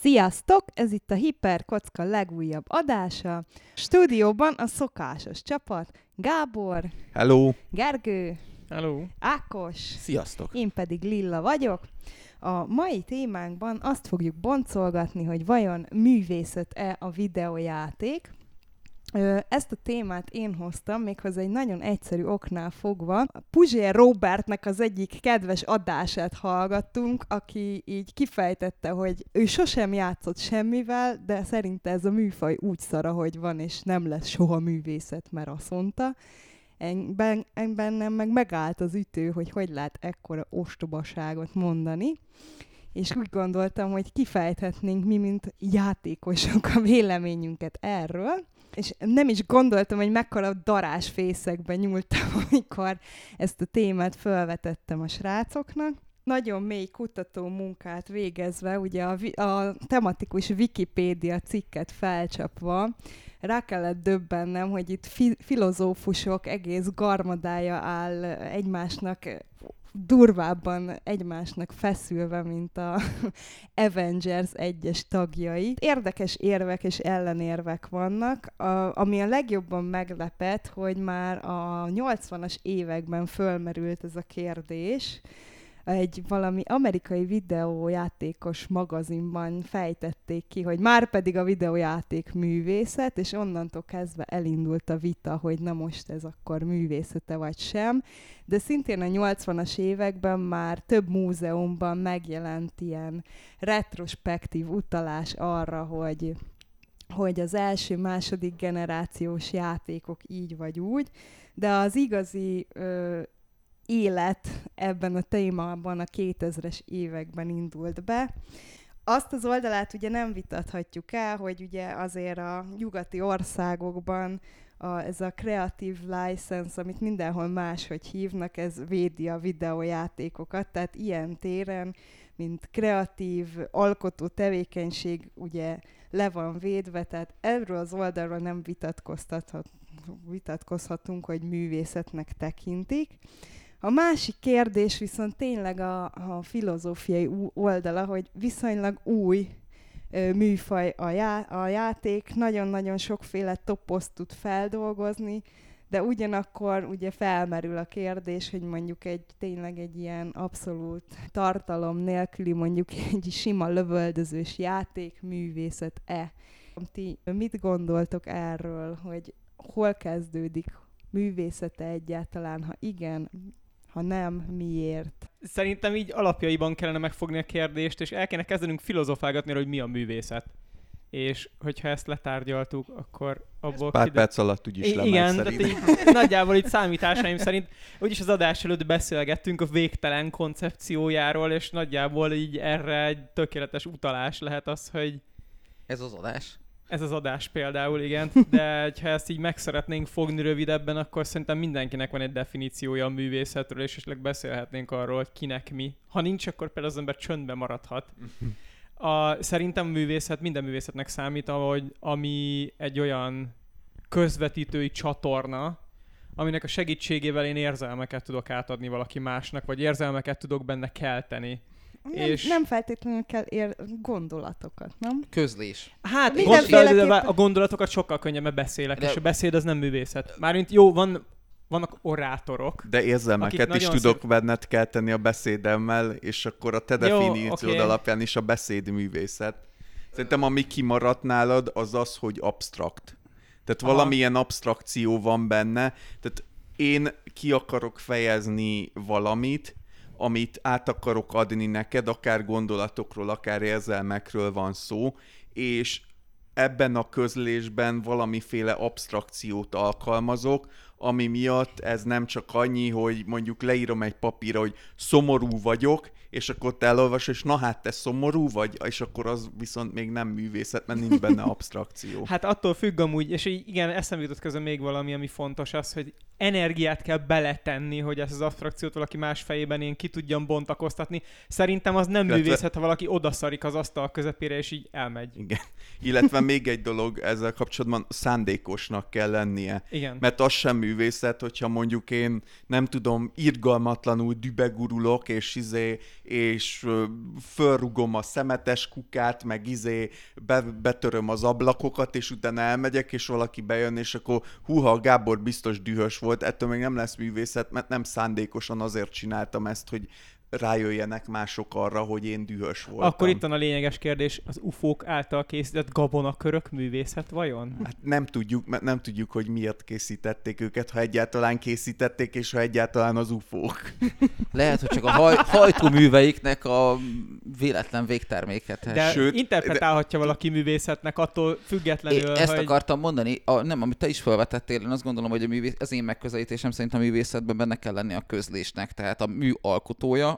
Sziasztok! Ez itt a Hiperkocka legújabb adása. Stúdióban a szokásos csapat. Gábor, Hello! Gergő, Hello. Ákos, Sziasztok! én pedig Lilla vagyok. A mai témánkban azt fogjuk boncolgatni, hogy vajon művészet-e a videójáték. Ezt a témát én hoztam, méghozzá egy nagyon egyszerű oknál fogva. Puzsér Robertnek az egyik kedves adását hallgattunk, aki így kifejtette, hogy ő sosem játszott semmivel, de szerinte ez a műfaj úgy szara, hogy van, és nem lesz soha művészet, mert azt mondta. En- ben- en- Bennem meg megállt az ütő, hogy hogy lehet ekkora ostobaságot mondani és úgy gondoltam, hogy kifejthetnénk mi, mint játékosok a véleményünket erről, és nem is gondoltam, hogy mekkora darás fészekbe nyúltam, amikor ezt a témát felvetettem a srácoknak. Nagyon mély kutató munkát végezve, ugye a, a tematikus Wikipédia cikket felcsapva, rá kellett döbbennem, hogy itt fi- filozófusok egész garmadája áll egymásnak durvábban egymásnak feszülve, mint a Avengers egyes tagjai. Érdekes érvek és ellenérvek vannak, a, ami a legjobban meglepett, hogy már a 80-as években fölmerült ez a kérdés, egy valami amerikai videójátékos magazinban fejtették ki, hogy már pedig a videójáték művészet, és onnantól kezdve elindult a vita, hogy na most ez akkor művészete vagy sem. De szintén a 80-as években már több múzeumban megjelent ilyen retrospektív utalás arra, hogy hogy az első-második generációs játékok így vagy úgy, de az igazi ö, élet ebben a témában a 2000-es években indult be. Azt az oldalát ugye nem vitathatjuk el, hogy ugye azért a nyugati országokban a, ez a creative license, amit mindenhol máshogy hívnak, ez védi a videójátékokat, tehát ilyen téren, mint kreatív, alkotó tevékenység ugye le van védve, tehát erről az oldalról nem vitatkozhatunk, hogy művészetnek tekintik. A másik kérdés viszont tényleg a, a filozófiai oldala, hogy viszonylag új ö, műfaj a, já- a játék, nagyon-nagyon sokféle toposzt tud feldolgozni, de ugyanakkor ugye felmerül a kérdés, hogy mondjuk egy tényleg egy ilyen abszolút tartalom nélküli, mondjuk egy sima lövöldözős játék művészet-e. Ti mit gondoltok erről, hogy hol kezdődik művészete egyáltalán, ha igen, ha nem, miért? Szerintem így alapjaiban kellene megfogni a kérdést, és el kéne kezdenünk filozofálgatni, hogy mi a művészet. És hogyha ezt letárgyaltuk, akkor abból Pár kiderül- perc alatt úgyis lemegy Igen, tehát így, nagyjából itt számításaim szerint, úgyis az adás előtt beszélgettünk a végtelen koncepciójáról, és nagyjából így erre egy tökéletes utalás lehet az, hogy Ez az adás. Ez az adás például, igen, de ha ezt így meg szeretnénk fogni rövidebben, akkor szerintem mindenkinek van egy definíciója a művészetről, és esetleg beszélhetnénk arról, hogy kinek mi. Ha nincs, akkor például az ember csöndbe maradhat. A, szerintem a művészet minden művészetnek számít, ahogy, ami egy olyan közvetítői csatorna, aminek a segítségével én érzelmeket tudok átadni valaki másnak, vagy érzelmeket tudok benne kelteni. Nem, És- nem feltétlenül kell ér gondolatokat, nem? Közlés. Hát Mindenféleképpen- a gondolatokat sokkal könnyebben beszélek, De- és a beszéd az nem művészet. Mármint jó, van, vannak orátorok, De érzelmeket is tudok benned kelteni a beszédemmel, és akkor a te definíciód oké. alapján is a beszéd művészet. Szerintem ami kimaradt nálad, az az, hogy abstrakt. Tehát Aha. valamilyen abstrakció van benne. Tehát én ki akarok fejezni valamit, amit át akarok adni neked, akár gondolatokról, akár érzelmekről van szó, és ebben a közlésben valamiféle abstrakciót alkalmazok, ami miatt ez nem csak annyi, hogy mondjuk leírom egy papírra, hogy szomorú vagyok, és akkor te elolvasod, és na hát te szomorú vagy, és akkor az viszont még nem művészet, mert nincs benne abstrakció. Hát attól függ amúgy, és így igen, eszembe jutott közben még valami, ami fontos, az, hogy energiát kell beletenni, hogy ezt az abstrakciót valaki más fejében én ki tudjam bontakoztatni. Szerintem az nem Illetve- művészet, ha valaki odaszarik az asztal közepére, és így elmegy. Igen. Illetve még egy dolog ezzel kapcsolatban szándékosnak kell lennie. Igen. Mert az sem művészet, hogyha mondjuk én nem tudom, irgalmatlanul dübegurulok, és izé, és fölrugom a szemetes kukát, meg izé be, betöröm az ablakokat, és utána elmegyek, és valaki bejön, és akkor húha, Gábor biztos dühös volt, ettől még nem lesz művészet, mert nem szándékosan azért csináltam ezt, hogy rájöjjenek mások arra, hogy én dühös voltam. Akkor itt van a lényeges kérdés, az UFO-k által készített gabonakörök művészet vajon? Hát nem tudjuk, mert nem tudjuk, hogy miért készítették őket, ha egyáltalán készítették, és ha egyáltalán az ufók. Lehet, hogy csak a haj, hajtóműveiknek a véletlen végterméket. De Sőt, interpretálhatja valaki művészetnek attól függetlenül, Én ezt hogy... akartam mondani, a, nem, amit te is felvetettél, én azt gondolom, hogy a művész, az én megközelítésem szerint a művészetben benne kell lenni a közlésnek, tehát a mű alkotója,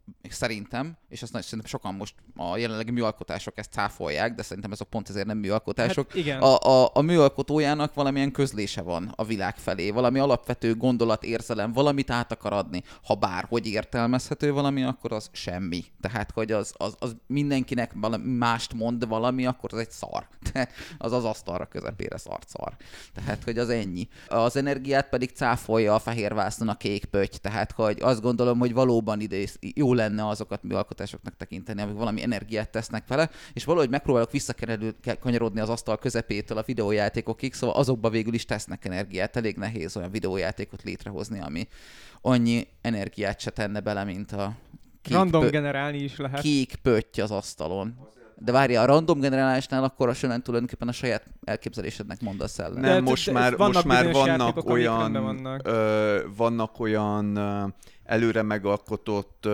szerintem, és nagy, szerintem sokan most a jelenlegi műalkotások ezt cáfolják, de szerintem ezek pont ezért nem műalkotások. Hát igen. A, a, a műalkotójának valamilyen közlése van a világ felé, valami alapvető gondolat, érzelem, valamit át akar adni. Ha bárhogy értelmezhető valami, akkor az semmi. Tehát, hogy az, az, az mindenkinek valami mást mond valami, akkor az egy szar. Az az asztalra közepére szart szar. Tehát, hogy az ennyi. Az energiát pedig cáfolja a fehér vászon a kék pötty. Tehát, hogy azt gondolom, hogy valóban ide jó lenne azokat műalkotásoknak tekinteni, amik valami energiát tesznek vele, és valahogy megpróbálok visszakanyarodni az asztal közepétől a videójátékokig, szóval azokba végül is tesznek energiát. Elég nehéz olyan videójátékot létrehozni, ami annyi energiát se tenne bele, mint a kék, Random pö- generálni is lehet. kék pötty az asztalon. De várja, a random generálásnál akkor a során tulajdonképpen a saját elképzelésednek mondasz el. De- Nem, de- most de már, vannak most már vannak olyan, vannak. Ö, vannak olyan előre megalkotott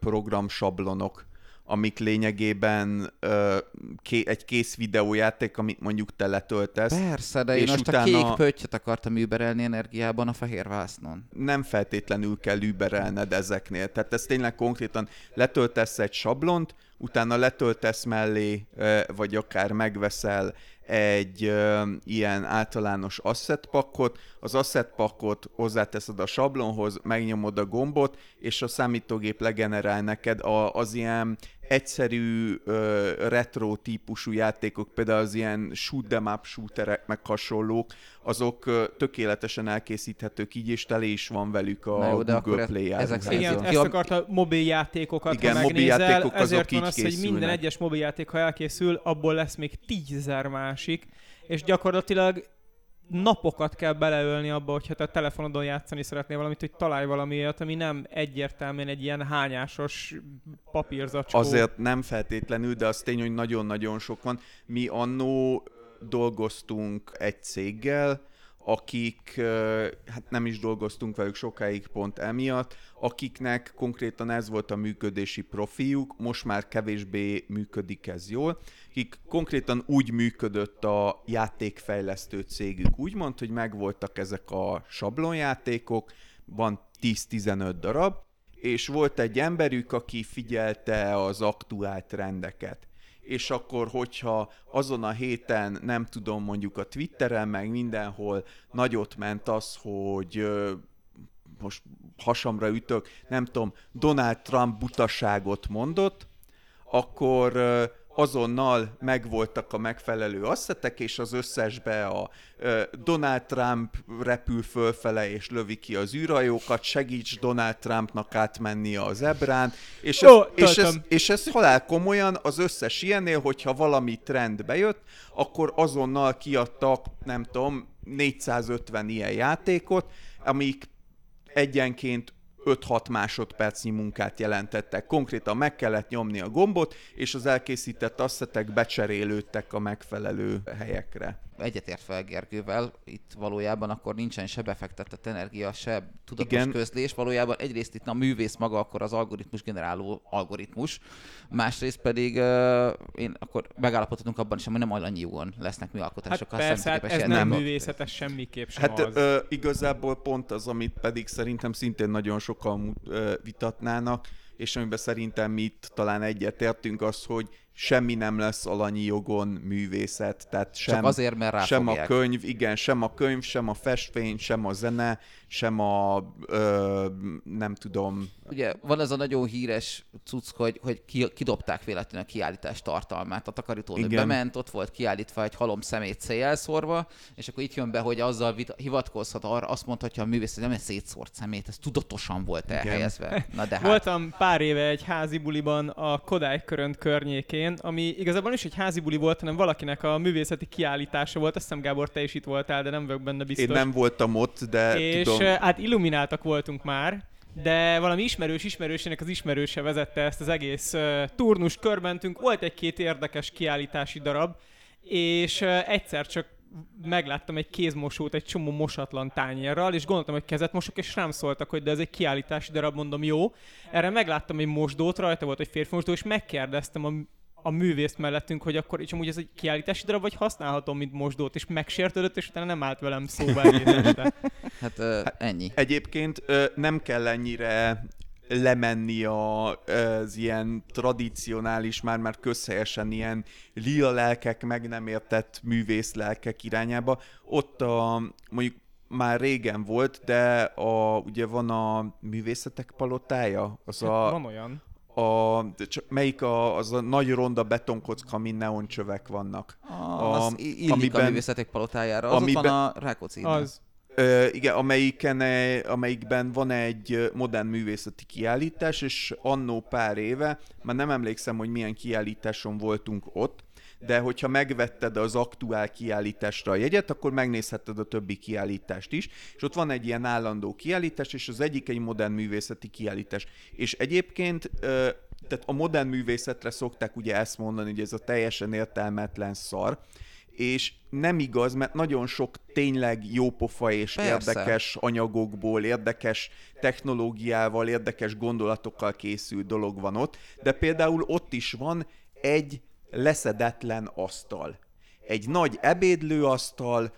programsablonok, amik lényegében ö, ké, egy kész videójáték, amit mondjuk te letöltesz. Persze, de én És most utána- a kék pöttyöt akartam überelni energiában a fehér vásznon. nem feltétlenül kell überelned ezeknél. Tehát ez tényleg konkrétan letöltesz egy sablont, utána letöltesz mellé, vagy akár megveszel egy ö, ilyen általános asset pakkot, az asset pakkot hozzáteszed a sablonhoz, megnyomod a gombot, és a számítógép legenerál neked a, az ilyen egyszerű ö, retro típusú játékok, például az ilyen shoot them up shooterek, meg hasonlók, azok ö, tökéletesen elkészíthetők így, és tele is van velük a Na jó, de Google Play ezek Igen, ezt a- akarta mobil játékokat, Igen, ha mobil megnézel, játékok azok ezért van az, hogy minden egyes mobil játék, ha elkészül, abból lesz még tízezer másik, és gyakorlatilag napokat kell beleölni abba, hogyha te a telefonodon játszani szeretnél valamit, hogy találj valami olyat, ami nem egyértelműen egy ilyen hányásos papírzacskó. Azért nem feltétlenül, de az tény, hogy nagyon-nagyon sok van. Mi annó dolgoztunk egy céggel, akik, hát nem is dolgoztunk velük sokáig pont emiatt, akiknek konkrétan ez volt a működési profiuk, most már kevésbé működik ez jól, akik konkrétan úgy működött a játékfejlesztő cégük, úgymond, hogy megvoltak ezek a sablonjátékok, van 10-15 darab, és volt egy emberük, aki figyelte az aktuál trendeket. És akkor, hogyha azon a héten, nem tudom, mondjuk a Twitteren, meg mindenhol nagyot ment az, hogy most hasamra ütök, nem tudom, Donald Trump butaságot mondott, akkor azonnal megvoltak a megfelelő asszetek, és az összesbe a Donald Trump repül fölfele és lövi ki az űrhajókat, segíts Donald Trumpnak átmenni az ebrán, és ez, Ó, és, ez, és ez halál komolyan az összes ilyennél, hogyha valami trend bejött, akkor azonnal kiadtak, nem tudom, 450 ilyen játékot, amik egyenként 5-6 másodpercnyi munkát jelentettek. Konkrétan meg kellett nyomni a gombot, és az elkészített asszetek becserélődtek a megfelelő helyekre. Egyetért fel Gergővel, itt valójában akkor nincsen se befektetett energia, se tudatos Igen. Közlés. Valójában egyrészt itt a művész maga akkor az algoritmus generáló algoritmus, másrészt pedig uh, én akkor megállapodhatunk abban is, hogy nem annyiúan lesznek Hát műalkotások. a persze, hát ez nem játékok. művészet, ez semmiképp sem Hát az. ö, igazából pont az, amit pedig szerintem szintén nagyon sokan ö, vitatnának, és amiben szerintem mi itt talán egyetértünk az, hogy semmi nem lesz alanyi jogon művészet, tehát sem, Csak azért, mert sem a könyv, igen, sem a könyv, sem a festmény, sem a zene, sem a, ö, nem tudom, Ugye van ez a nagyon híres cucc, hogy, hogy ki, kidobták véletlenül a kiállítás tartalmát. A takarítónő bement, ott volt kiállítva egy halom szemét széjjel szórva, és akkor itt jön be, hogy azzal vita, hivatkozhat arra, azt mondhatja a művész, hogy nem egy szétszórt szemét, ez tudatosan volt elhelyezve. Na de hát. Voltam pár éve egy házi buliban a Kodály Körönt környékén, ami igazából nem is egy házi buli volt, hanem valakinek a művészeti kiállítása volt. Azt hiszem, Gábor, te is itt voltál, de nem vagyok benne biztos. én nem voltam ott, de és tudom, hát illumináltak voltunk már, de valami ismerős ismerősének az ismerőse vezette ezt az egész uh, turnust, körmentünk, volt egy-két érdekes kiállítási darab, és uh, egyszer csak megláttam egy kézmosót egy csomó mosatlan tányérral, és gondoltam, hogy kezet mosok, és rám szóltak, hogy de ez egy kiállítási darab, mondom, jó. Erre megláttam egy mosdót, rajta volt egy férfi mosdó, és megkérdeztem a a művészt mellettünk, hogy akkor és amúgy ez egy kiállítási darab, vagy használhatom, mint mosdót, és megsértődött, és utána nem állt velem szóba egész este. Hát ö, ennyi. Egyébként ö, nem kell ennyire lemenni a, az ilyen tradicionális, már már közhelyesen ilyen lila lelkek, meg nem értett művész lelkek irányába. Ott a, mondjuk már régen volt, de a, ugye van a művészetek palotája, az a, Van olyan. A melyik a, az a nagy ronda betonkocka, amin neoncsövek vannak. Ah, az i- illik amiben- a művészetek palotájára. Az amiben- ott van a Rákóczi Az. Ö, igen, amelyiken, e- amelyikben van egy modern művészeti kiállítás, és annó pár éve, már nem emlékszem, hogy milyen kiállításon voltunk ott, de hogyha megvetted az aktuál kiállításra a jegyet, akkor megnézheted a többi kiállítást is, és ott van egy ilyen állandó kiállítás, és az egyik egy modern művészeti kiállítás. És egyébként tehát a modern művészetre szokták ugye ezt mondani, hogy ez a teljesen értelmetlen szar, és nem igaz, mert nagyon sok tényleg jópofa és Persze. érdekes anyagokból, érdekes technológiával, érdekes gondolatokkal készült dolog van ott, de például ott is van egy leszedetlen asztal. Egy nagy ebédlőasztal,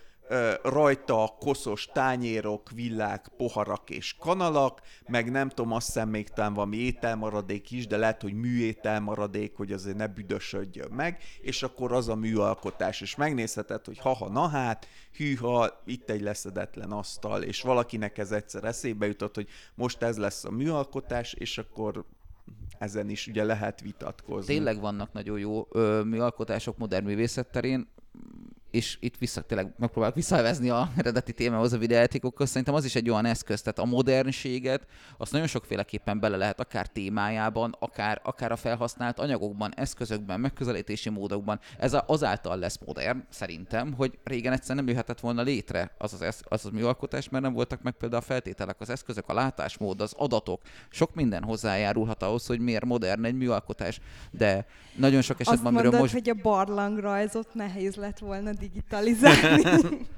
rajta koszos tányérok, villák, poharak és kanalak, meg nem tudom, azt hiszem még talán valami ételmaradék is, de lehet, hogy műételmaradék, hogy azért ne büdösödjön meg, és akkor az a műalkotás, és megnézheted, hogy haha, na hát, hűha, itt egy leszedetlen asztal, és valakinek ez egyszer eszébe jutott, hogy most ez lesz a műalkotás, és akkor ezen is ugye lehet vitatkozni. Tényleg vannak nagyon jó műalkotások modern művészet terén, és itt vissza, tényleg megpróbálok visszavezni a eredeti témához a videójátékokkal, szerintem az is egy olyan eszköz, tehát a modernséget, azt nagyon sokféleképpen bele lehet, akár témájában, akár, akár a felhasznált anyagokban, eszközökben, megközelítési módokban. Ez a, azáltal lesz modern, szerintem, hogy régen egyszer nem jöhetett volna létre az az, esz, az, az műalkotás, mert nem voltak meg például a feltételek, az eszközök, a látásmód, az adatok, sok minden hozzájárulhat ahhoz, hogy miért modern egy műalkotás, de nagyon sok Azt esetben, mondod, amiről most... hogy a barlangrajzot nehéz lett volna digitalizar.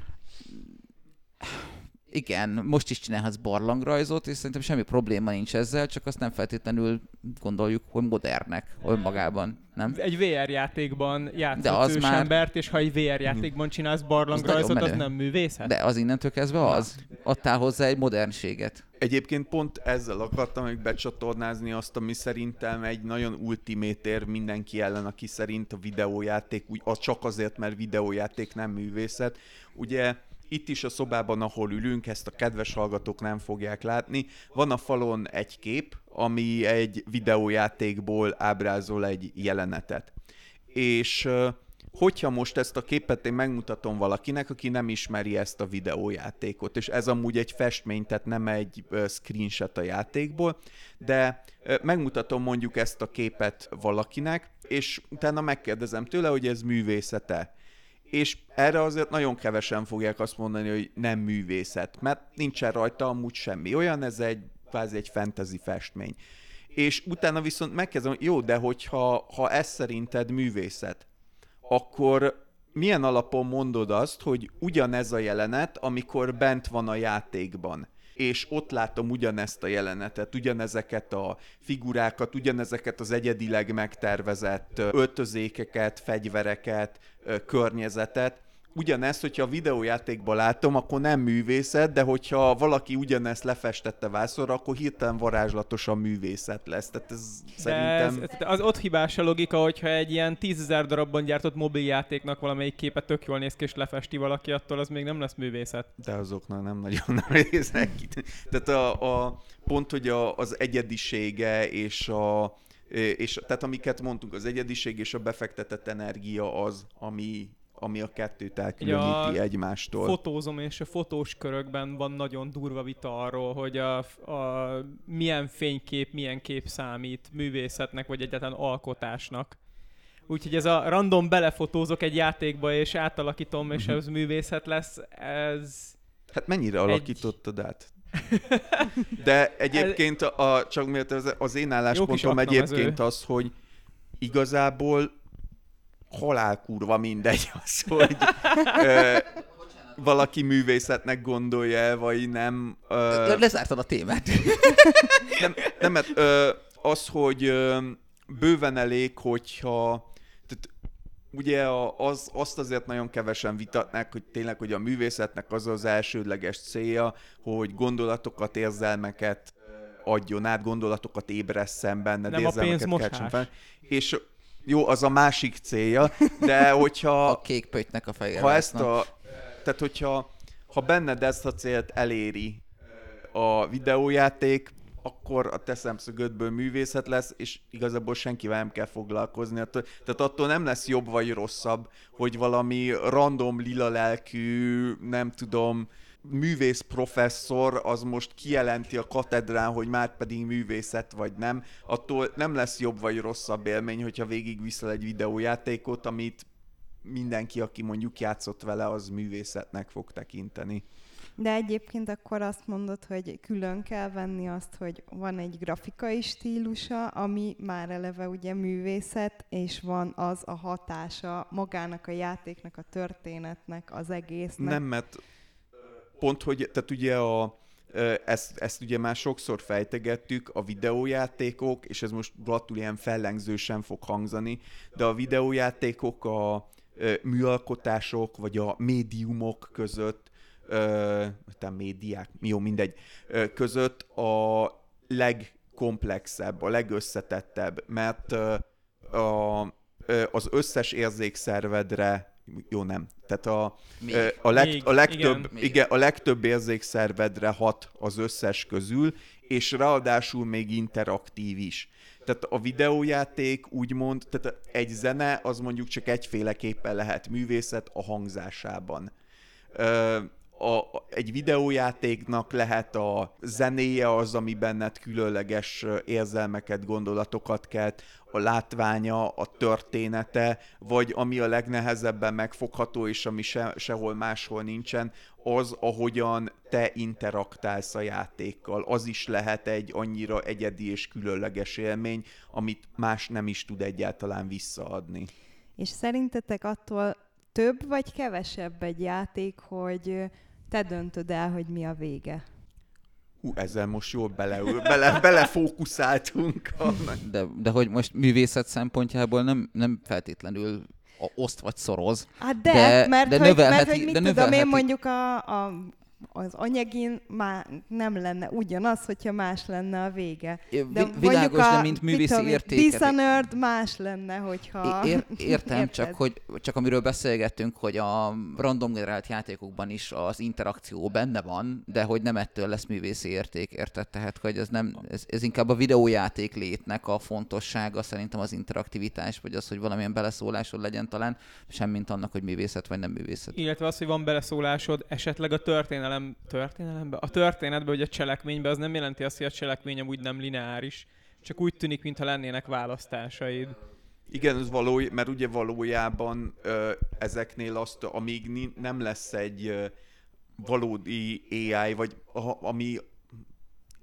Igen, most is csinálhatsz barlangrajzot, és szerintem semmi probléma nincs ezzel, csak azt nem feltétlenül gondoljuk, hogy modernek önmagában, nem? Egy VR játékban játszott De az már- embert, és ha egy VR játékban csinálsz barlangrajzot, az menő. nem művészet? De az innentől kezdve az. Adtál hozzá egy modernséget. Egyébként pont ezzel akartam még becsatornázni azt, ami szerintem egy nagyon ultimétér mindenki ellen, aki szerint a videójáték úgy, az csak azért, mert videójáték nem művészet. Ugye itt is a szobában, ahol ülünk, ezt a kedves hallgatók nem fogják látni, van a falon egy kép, ami egy videójátékból ábrázol egy jelenetet. És hogyha most ezt a képet én megmutatom valakinek, aki nem ismeri ezt a videójátékot, és ez amúgy egy festmény, tehát nem egy screenshot a játékból, de megmutatom mondjuk ezt a képet valakinek, és utána megkérdezem tőle, hogy ez művészete. És erre azért nagyon kevesen fogják azt mondani, hogy nem művészet, mert nincsen rajta amúgy semmi. Olyan ez egy kvázi egy fantasy festmény. És utána viszont megkezdem, hogy jó, de hogyha ha ez szerinted művészet, akkor milyen alapon mondod azt, hogy ugyanez a jelenet, amikor bent van a játékban, és ott látom ugyanezt a jelenetet, ugyanezeket a figurákat, ugyanezeket az egyedileg megtervezett öltözékeket, fegyvereket, környezetet, ugyanezt, hogyha a videójátékban látom, akkor nem művészet, de hogyha valaki ugyanezt lefestette vászorra, akkor hirtelen varázslatosan művészet lesz. Tehát ez De szerintem... ez, az ott hibás a logika, hogyha egy ilyen tízezer darabban gyártott mobiljátéknak valamelyik képe tök jól néz ki, és lefesti valaki, attól az még nem lesz művészet. De azoknak nem nagyon nem néznek ki. Tehát a, a pont, hogy a, az egyedisége és a és tehát amiket mondtunk, az egyediség és a befektetett energia az, ami, ami a kettőt elkülöníti Ja, egymástól. Fotózom, és a fotós körökben van nagyon durva vita arról, hogy a, a milyen fénykép, milyen kép számít művészetnek, vagy egyáltalán alkotásnak. Úgyhogy ez a random belefotózok egy játékba, és átalakítom, és Mhm. ez művészet lesz, ez... Hát mennyire alakítottad át? De egyébként a, csak miért az, én álláspontom egyébként az, hogy igazából halálkurva mindegy az, hogy ö, valaki művészetnek gondolja el, vagy nem. Ö, Lezártad a témát. nem, nem mert, ö, az, hogy ö, bőven elég, hogyha tehát, ugye a, az, azt azért nagyon kevesen vitatnák, hogy tényleg, hogy a művészetnek az az elsődleges célja, hogy gondolatokat, érzelmeket adjon át, gondolatokat ébresszen benned, Nem a érzelmeket pénzmosás. keltsen fel. És jó, az a másik célja, de hogyha A kék pöttynek a fejére. ha ezt a, tehát hogyha ha benned ezt a célt eléri a videójáték, akkor a te szemszögödből művészet lesz, és igazából senkivel nem kell foglalkozni. Tehát attól nem lesz jobb vagy rosszabb, hogy valami random lila lelkű, nem tudom, művész professzor az most kijelenti a katedrán, hogy már pedig művészet vagy nem, attól nem lesz jobb vagy rosszabb élmény, hogyha végigviszel egy videójátékot, amit mindenki, aki mondjuk játszott vele, az művészetnek fog tekinteni. De egyébként akkor azt mondod, hogy külön kell venni azt, hogy van egy grafikai stílusa, ami már eleve ugye művészet, és van az a hatása magának a játéknak, a történetnek, az egésznek. Nem, mert pont, hogy, tehát ugye a, ezt, ezt ugye már sokszor fejtegettük, a videójátékok, és ez most blattul ilyen fellengzősen fog hangzani, de a videójátékok a műalkotások, vagy a médiumok között, tehát médiák, jó, mindegy, között a legkomplexebb, a legösszetettebb, mert a, az összes érzékszervedre, jó nem, tehát a, Még. A, leg, Még, a legtöbb, igen. igen. igen, a legtöbb érzékszervedre hat az összes közül, és ráadásul még interaktív is. Tehát a videójáték úgymond, tehát egy zene az mondjuk csak egyféleképpen lehet művészet a hangzásában. Ö, a, egy videójátéknak lehet a zenéje az, ami benned különleges érzelmeket, gondolatokat kelt, a látványa, a története, vagy ami a legnehezebben megfogható, és ami se, sehol máshol nincsen, az, ahogyan te interaktálsz a játékkal. Az is lehet egy annyira egyedi és különleges élmény, amit más nem is tud egyáltalán visszaadni. És szerintetek attól több vagy kevesebb egy játék, hogy te döntöd el, hogy mi a vége? Hú, ezzel most jól bele, bele, belefókuszáltunk. De, de hogy most művészet szempontjából nem, nem feltétlenül a oszt vagy szoroz. Hát de, De- mert, de hogy, mert növelheti- hogy mit de tudom én mondjuk a, a, az anyagin már nem lenne ugyanaz, hogyha más lenne a vége. De világos, a, de mint művészi értéket. Dishonored más lenne, hogyha... É- Ér, értem, Érted? csak, hogy, csak amiről beszélgettünk, hogy a random generált játékokban is az interakció benne van, de hogy nem ettől lesz művészi érték, érted? Tehát, hogy ez, nem, ez, ez inkább a videójáték létnek a fontossága, szerintem az interaktivitás, vagy az, hogy valamilyen beleszólásod legyen talán, semmint annak, hogy művészet vagy nem művészet. Illetve az, hogy van beleszólásod esetleg a történelem, történelembe, a történetbe, vagy a cselekménybe, az nem jelenti azt, hogy a cselekmény amúgy nem lineáris. Csak úgy tűnik, mintha lennének választásaid. Igen, ez való, mert ugye valójában ö, ezeknél azt, amíg ni, nem lesz egy ö, valódi AI, vagy a, ami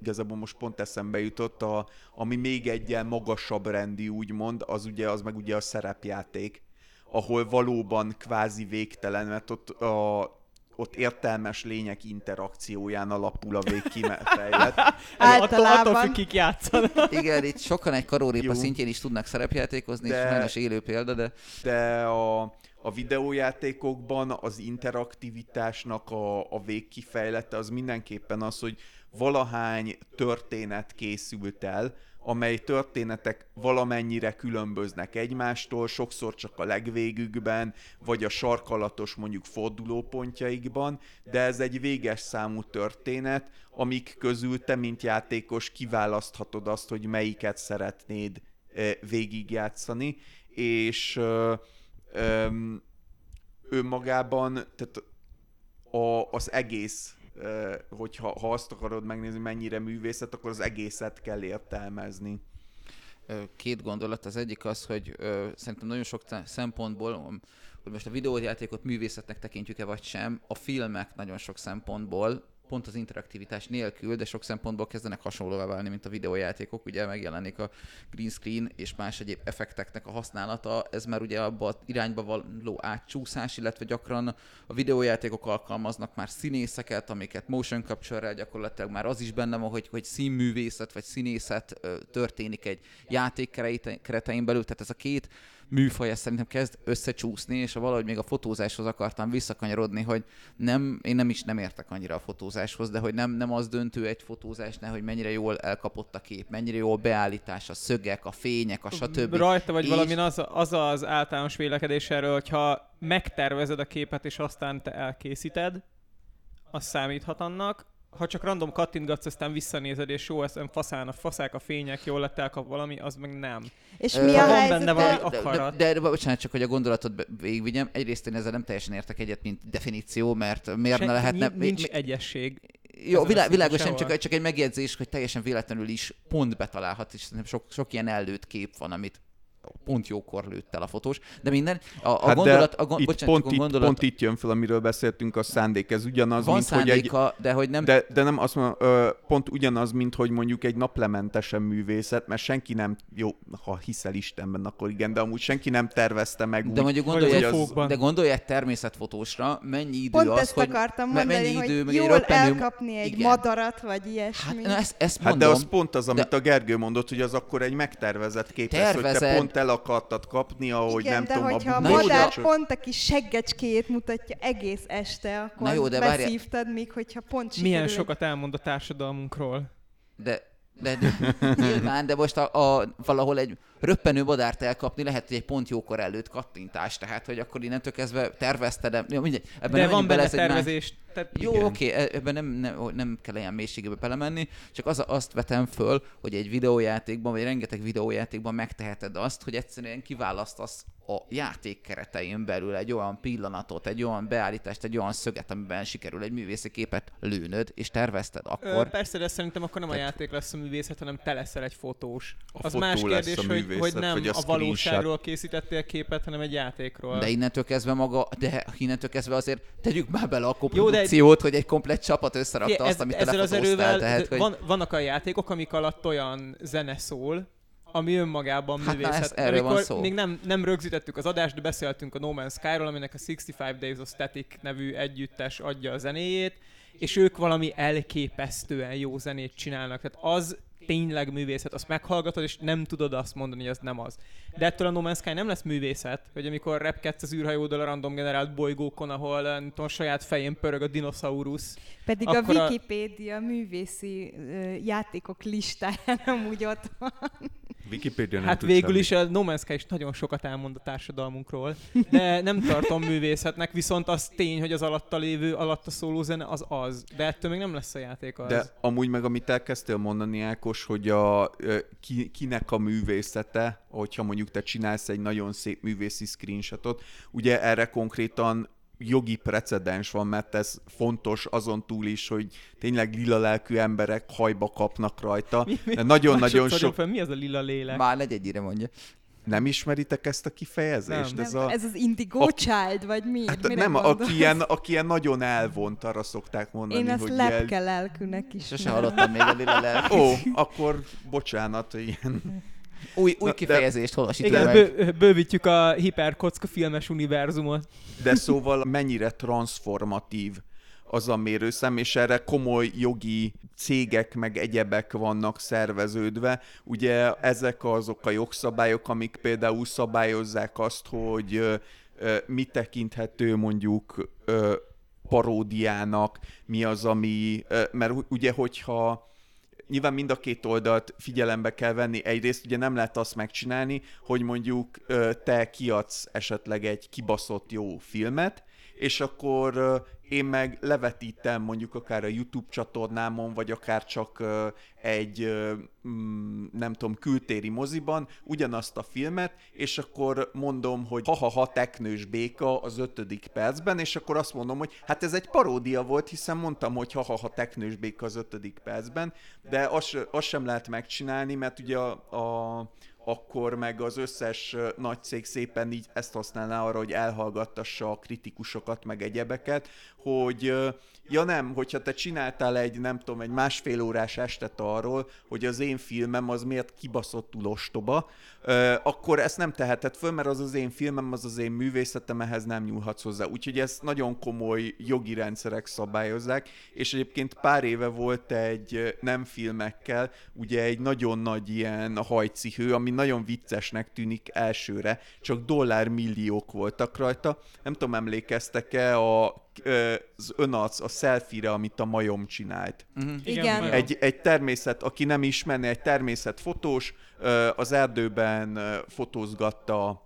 igazából most pont eszembe jutott, a, ami még egy ilyen magasabb rendi úgymond, az ugye az meg ugye a szerepjáték, ahol valóban kvázi végtelen, mert ott a ott értelmes lények interakcióján alapul a végkifejlet. Attól, attól Általában. függ, kik játszanak. Igen, itt sokan egy karórépa szintjén is tudnak szerepjátékozni, de... és sajnos élő példa, de de a, a videójátékokban az interaktivitásnak a, a végkifejlete az mindenképpen az, hogy valahány történet készült el, amely történetek valamennyire különböznek egymástól, sokszor csak a legvégükben, vagy a sarkalatos mondjuk fordulópontjaikban, de ez egy véges számú történet, amik közül te, mint játékos kiválaszthatod azt, hogy melyiket szeretnéd végigjátszani, és önmagában, tehát a, az egész hogyha ha azt akarod megnézni, mennyire művészet, akkor az egészet kell értelmezni. Két gondolat. Az egyik az, hogy szerintem nagyon sok szempontból, hogy most a videójátékot művészetnek tekintjük-e vagy sem, a filmek nagyon sok szempontból pont az interaktivitás nélkül, de sok szempontból kezdenek hasonlóvá válni, mint a videójátékok. Ugye megjelenik a green screen és más egyéb effekteknek a használata. Ez már ugye abba az irányba való átcsúszás, illetve gyakran a videójátékok alkalmaznak már színészeket, amiket motion capture-rel gyakorlatilag már az is benne van, hogy, hogy színművészet vagy színészet történik egy játék keretein belül. Tehát ez a két műfaj ez szerintem kezd összecsúszni, és valahogy még a fotózáshoz akartam visszakanyarodni, hogy nem, én nem is nem értek annyira a fotózáshoz, de hogy nem, nem az döntő egy fotózásnál, hogy mennyire jól elkapott a kép, mennyire jól beállítás, a szögek, a fények, a stb. Rajta vagy és... valamin az, az az általános vélekedés erről, hogyha megtervezed a képet, és aztán te elkészíted, az számíthat annak, ha csak random kattintgatsz, aztán visszanézed, és jó, ezt faszán, a faszák, a fények, jól lett elkap valami, az meg nem. És mi a helyzet? benne valami akarat. De, de, de, bocsánat, csak hogy a gondolatot végigvigyem. Egyrészt én ezzel nem teljesen értek egyet, mint definíció, mert miért Se, ne lehetne... Nincs mi, egyesség. Jó, vilá, világos, nem csak, csak egy megjegyzés, hogy teljesen véletlenül is pont betalálhat, és sok, sok ilyen előtt kép van, amit pont jókor lőtt el a fotós, de minden, a, a hát gondolat, a, gond, itt bocsánat, pont, a gondolat, itt, pont itt jön fel, amiről beszéltünk, a szándék, ez ugyanaz, van mint szándéka, hogy egy... de hogy nem... De, de nem azt mondom, pont ugyanaz, mint hogy mondjuk egy naplementesen művészet, mert senki nem, jó, ha hiszel Istenben, akkor igen, de amúgy senki nem tervezte meg De úgy, mondjuk gondolj, egy, az... de gondolj egy természetfotósra, mennyi idő pont az, ezt hogy... akartam mondani, mennyi idő, hogy meg jól egy elkapni egy igen. madarat, vagy ilyesmi. Hát, na ezt, ezt mondom, hát de az pont az, amit de... a Gergő mondott, hogy az akkor egy megtervezett kép lesz, hogy te pont el akartad kapni, ahogy Igen, nem de tudom, hogyha a madár jó, pont a kis seggecskéjét mutatja egész este, akkor Na jó, de beszívtad, míg hogyha pont sikerül. Milyen sokat elmond a társadalmunkról. De de, de nyilván, de most a, a, valahol egy röppenő madárt elkapni lehet, hogy egy pont jókor előtt kattintás, tehát hogy akkor innentől kezdve tervezted, jó, mindegy, ebben de van benne tervezés. Más... Tehát jó, oké, okay, e- ebben nem, nem, nem kell ilyen mélységebe belemenni, csak az, azt vetem föl, hogy egy videójátékban, vagy rengeteg videójátékban megteheted azt, hogy egyszerűen kiválasztasz a játék keretein belül egy olyan pillanatot, egy olyan beállítást, egy olyan szöget, amiben sikerül egy művészi képet lőnöd, és tervezted akkor. Ö, persze, de szerintem akkor nem Tehát... a játék lesz a művészet, hanem te leszel egy fotós. A az fotó más kérdés, hogy, művészet, hogy nem a, a valóságról készítettél képet, hanem egy játékról. De innentől kezdve maga, de innentől kezdve azért tegyük már bele a koprodukciót, hogy egy komplet csapat összerakta Fé, azt, amit ezzel az erővel, tehát, hogy... van, vannak a játékok, amik alatt olyan zene szól, ami önmagában hát művészet. Na, erről Amikor van szó. még nem, nem rögzítettük az adást, de beszéltünk a No Man's Sky-ról, aminek a 65 Days of Static nevű együttes adja a zenéjét, és ők valami elképesztően jó zenét csinálnak. Tehát az tényleg művészet, azt meghallgatod, és nem tudod azt mondani, hogy az nem az. De ettől a No Man's Sky nem lesz művészet, hogy amikor repkedsz az űrhajódól a random generált bolygókon, ahol nem tudom, saját fején pörög a dinoszaurusz. Pedig a Wikipédia a... művészi uh, játékok listáján amúgy ott van. Wikipedia nem Hát végül is a No Man's Sky is nagyon sokat elmond a társadalmunkról, de nem tartom művészetnek, viszont az tény, hogy az alatta lévő, alatta szóló zene az az, de ettől még nem lesz a játék az. De amúgy meg amit elkezdtél mondani, Ákos, hogy a, ki, kinek a művészete, hogyha mondjuk te csinálsz egy nagyon szép művészi screenshotot, ugye erre konkrétan jogi precedens van, mert ez fontos azon túl is, hogy tényleg lila lelkű emberek hajba kapnak rajta. Nagyon-nagyon sok... Fel, mi az a lila lélek? Már legy egyire mondja. Nem ismeritek ezt a kifejezést? Nem. Ez, a... ez az indigo a... child, vagy mi? Hát nem, aki ilyen, aki ilyen nagyon elvont, arra szokták mondani, Én ezt hogy lepke ilyen... lelkűnek is. Sose hallottam még a lila. Ó, akkor bocsánat, hogy ilyen... Új, új kifejezést holasítunk Igen, bő, bővítjük a hiperkocka filmes univerzumot. De szóval mennyire transformatív az a mérőszem, és erre komoly jogi cégek meg egyebek vannak szerveződve. Ugye ezek azok a jogszabályok, amik például szabályozzák azt, hogy mi tekinthető mondjuk paródiának, mi az, ami, mert ugye, hogyha nyilván mind a két oldalt figyelembe kell venni. Egyrészt ugye nem lehet azt megcsinálni, hogy mondjuk te kiadsz esetleg egy kibaszott jó filmet, és akkor én meg levetítem mondjuk akár a YouTube csatornámon, vagy akár csak egy, mm, nem tudom, kültéri moziban ugyanazt a filmet, és akkor mondom, hogy ha-ha-ha teknős béka az ötödik percben, és akkor azt mondom, hogy hát ez egy paródia volt, hiszen mondtam, hogy ha-ha-ha teknős béka az ötödik percben, de azt, azt sem lehet megcsinálni, mert ugye a, a akkor meg az összes nagy cég szépen így ezt használná arra, hogy elhallgattassa a kritikusokat, meg egyebeket, hogy ja nem, hogyha te csináltál egy, nem tudom, egy másfél órás estet arról, hogy az én filmem az miért kibaszottul ostoba, akkor ezt nem teheted föl, mert az az én filmem, az az én művészetem, ehhez nem nyúlhatsz hozzá. Úgyhogy ezt nagyon komoly jogi rendszerek szabályozzák, és egyébként pár éve volt egy nem filmekkel, ugye egy nagyon nagy ilyen hajcihő, ami nagyon viccesnek tűnik elsőre, csak dollármilliók voltak rajta. Nem tudom, emlékeztek-e a, az önarc, a selfie-re, amit a majom csinált. Uh-huh. Igen. Egy, egy természet, aki nem ismerné, egy természetfotós az erdőben fotózgatta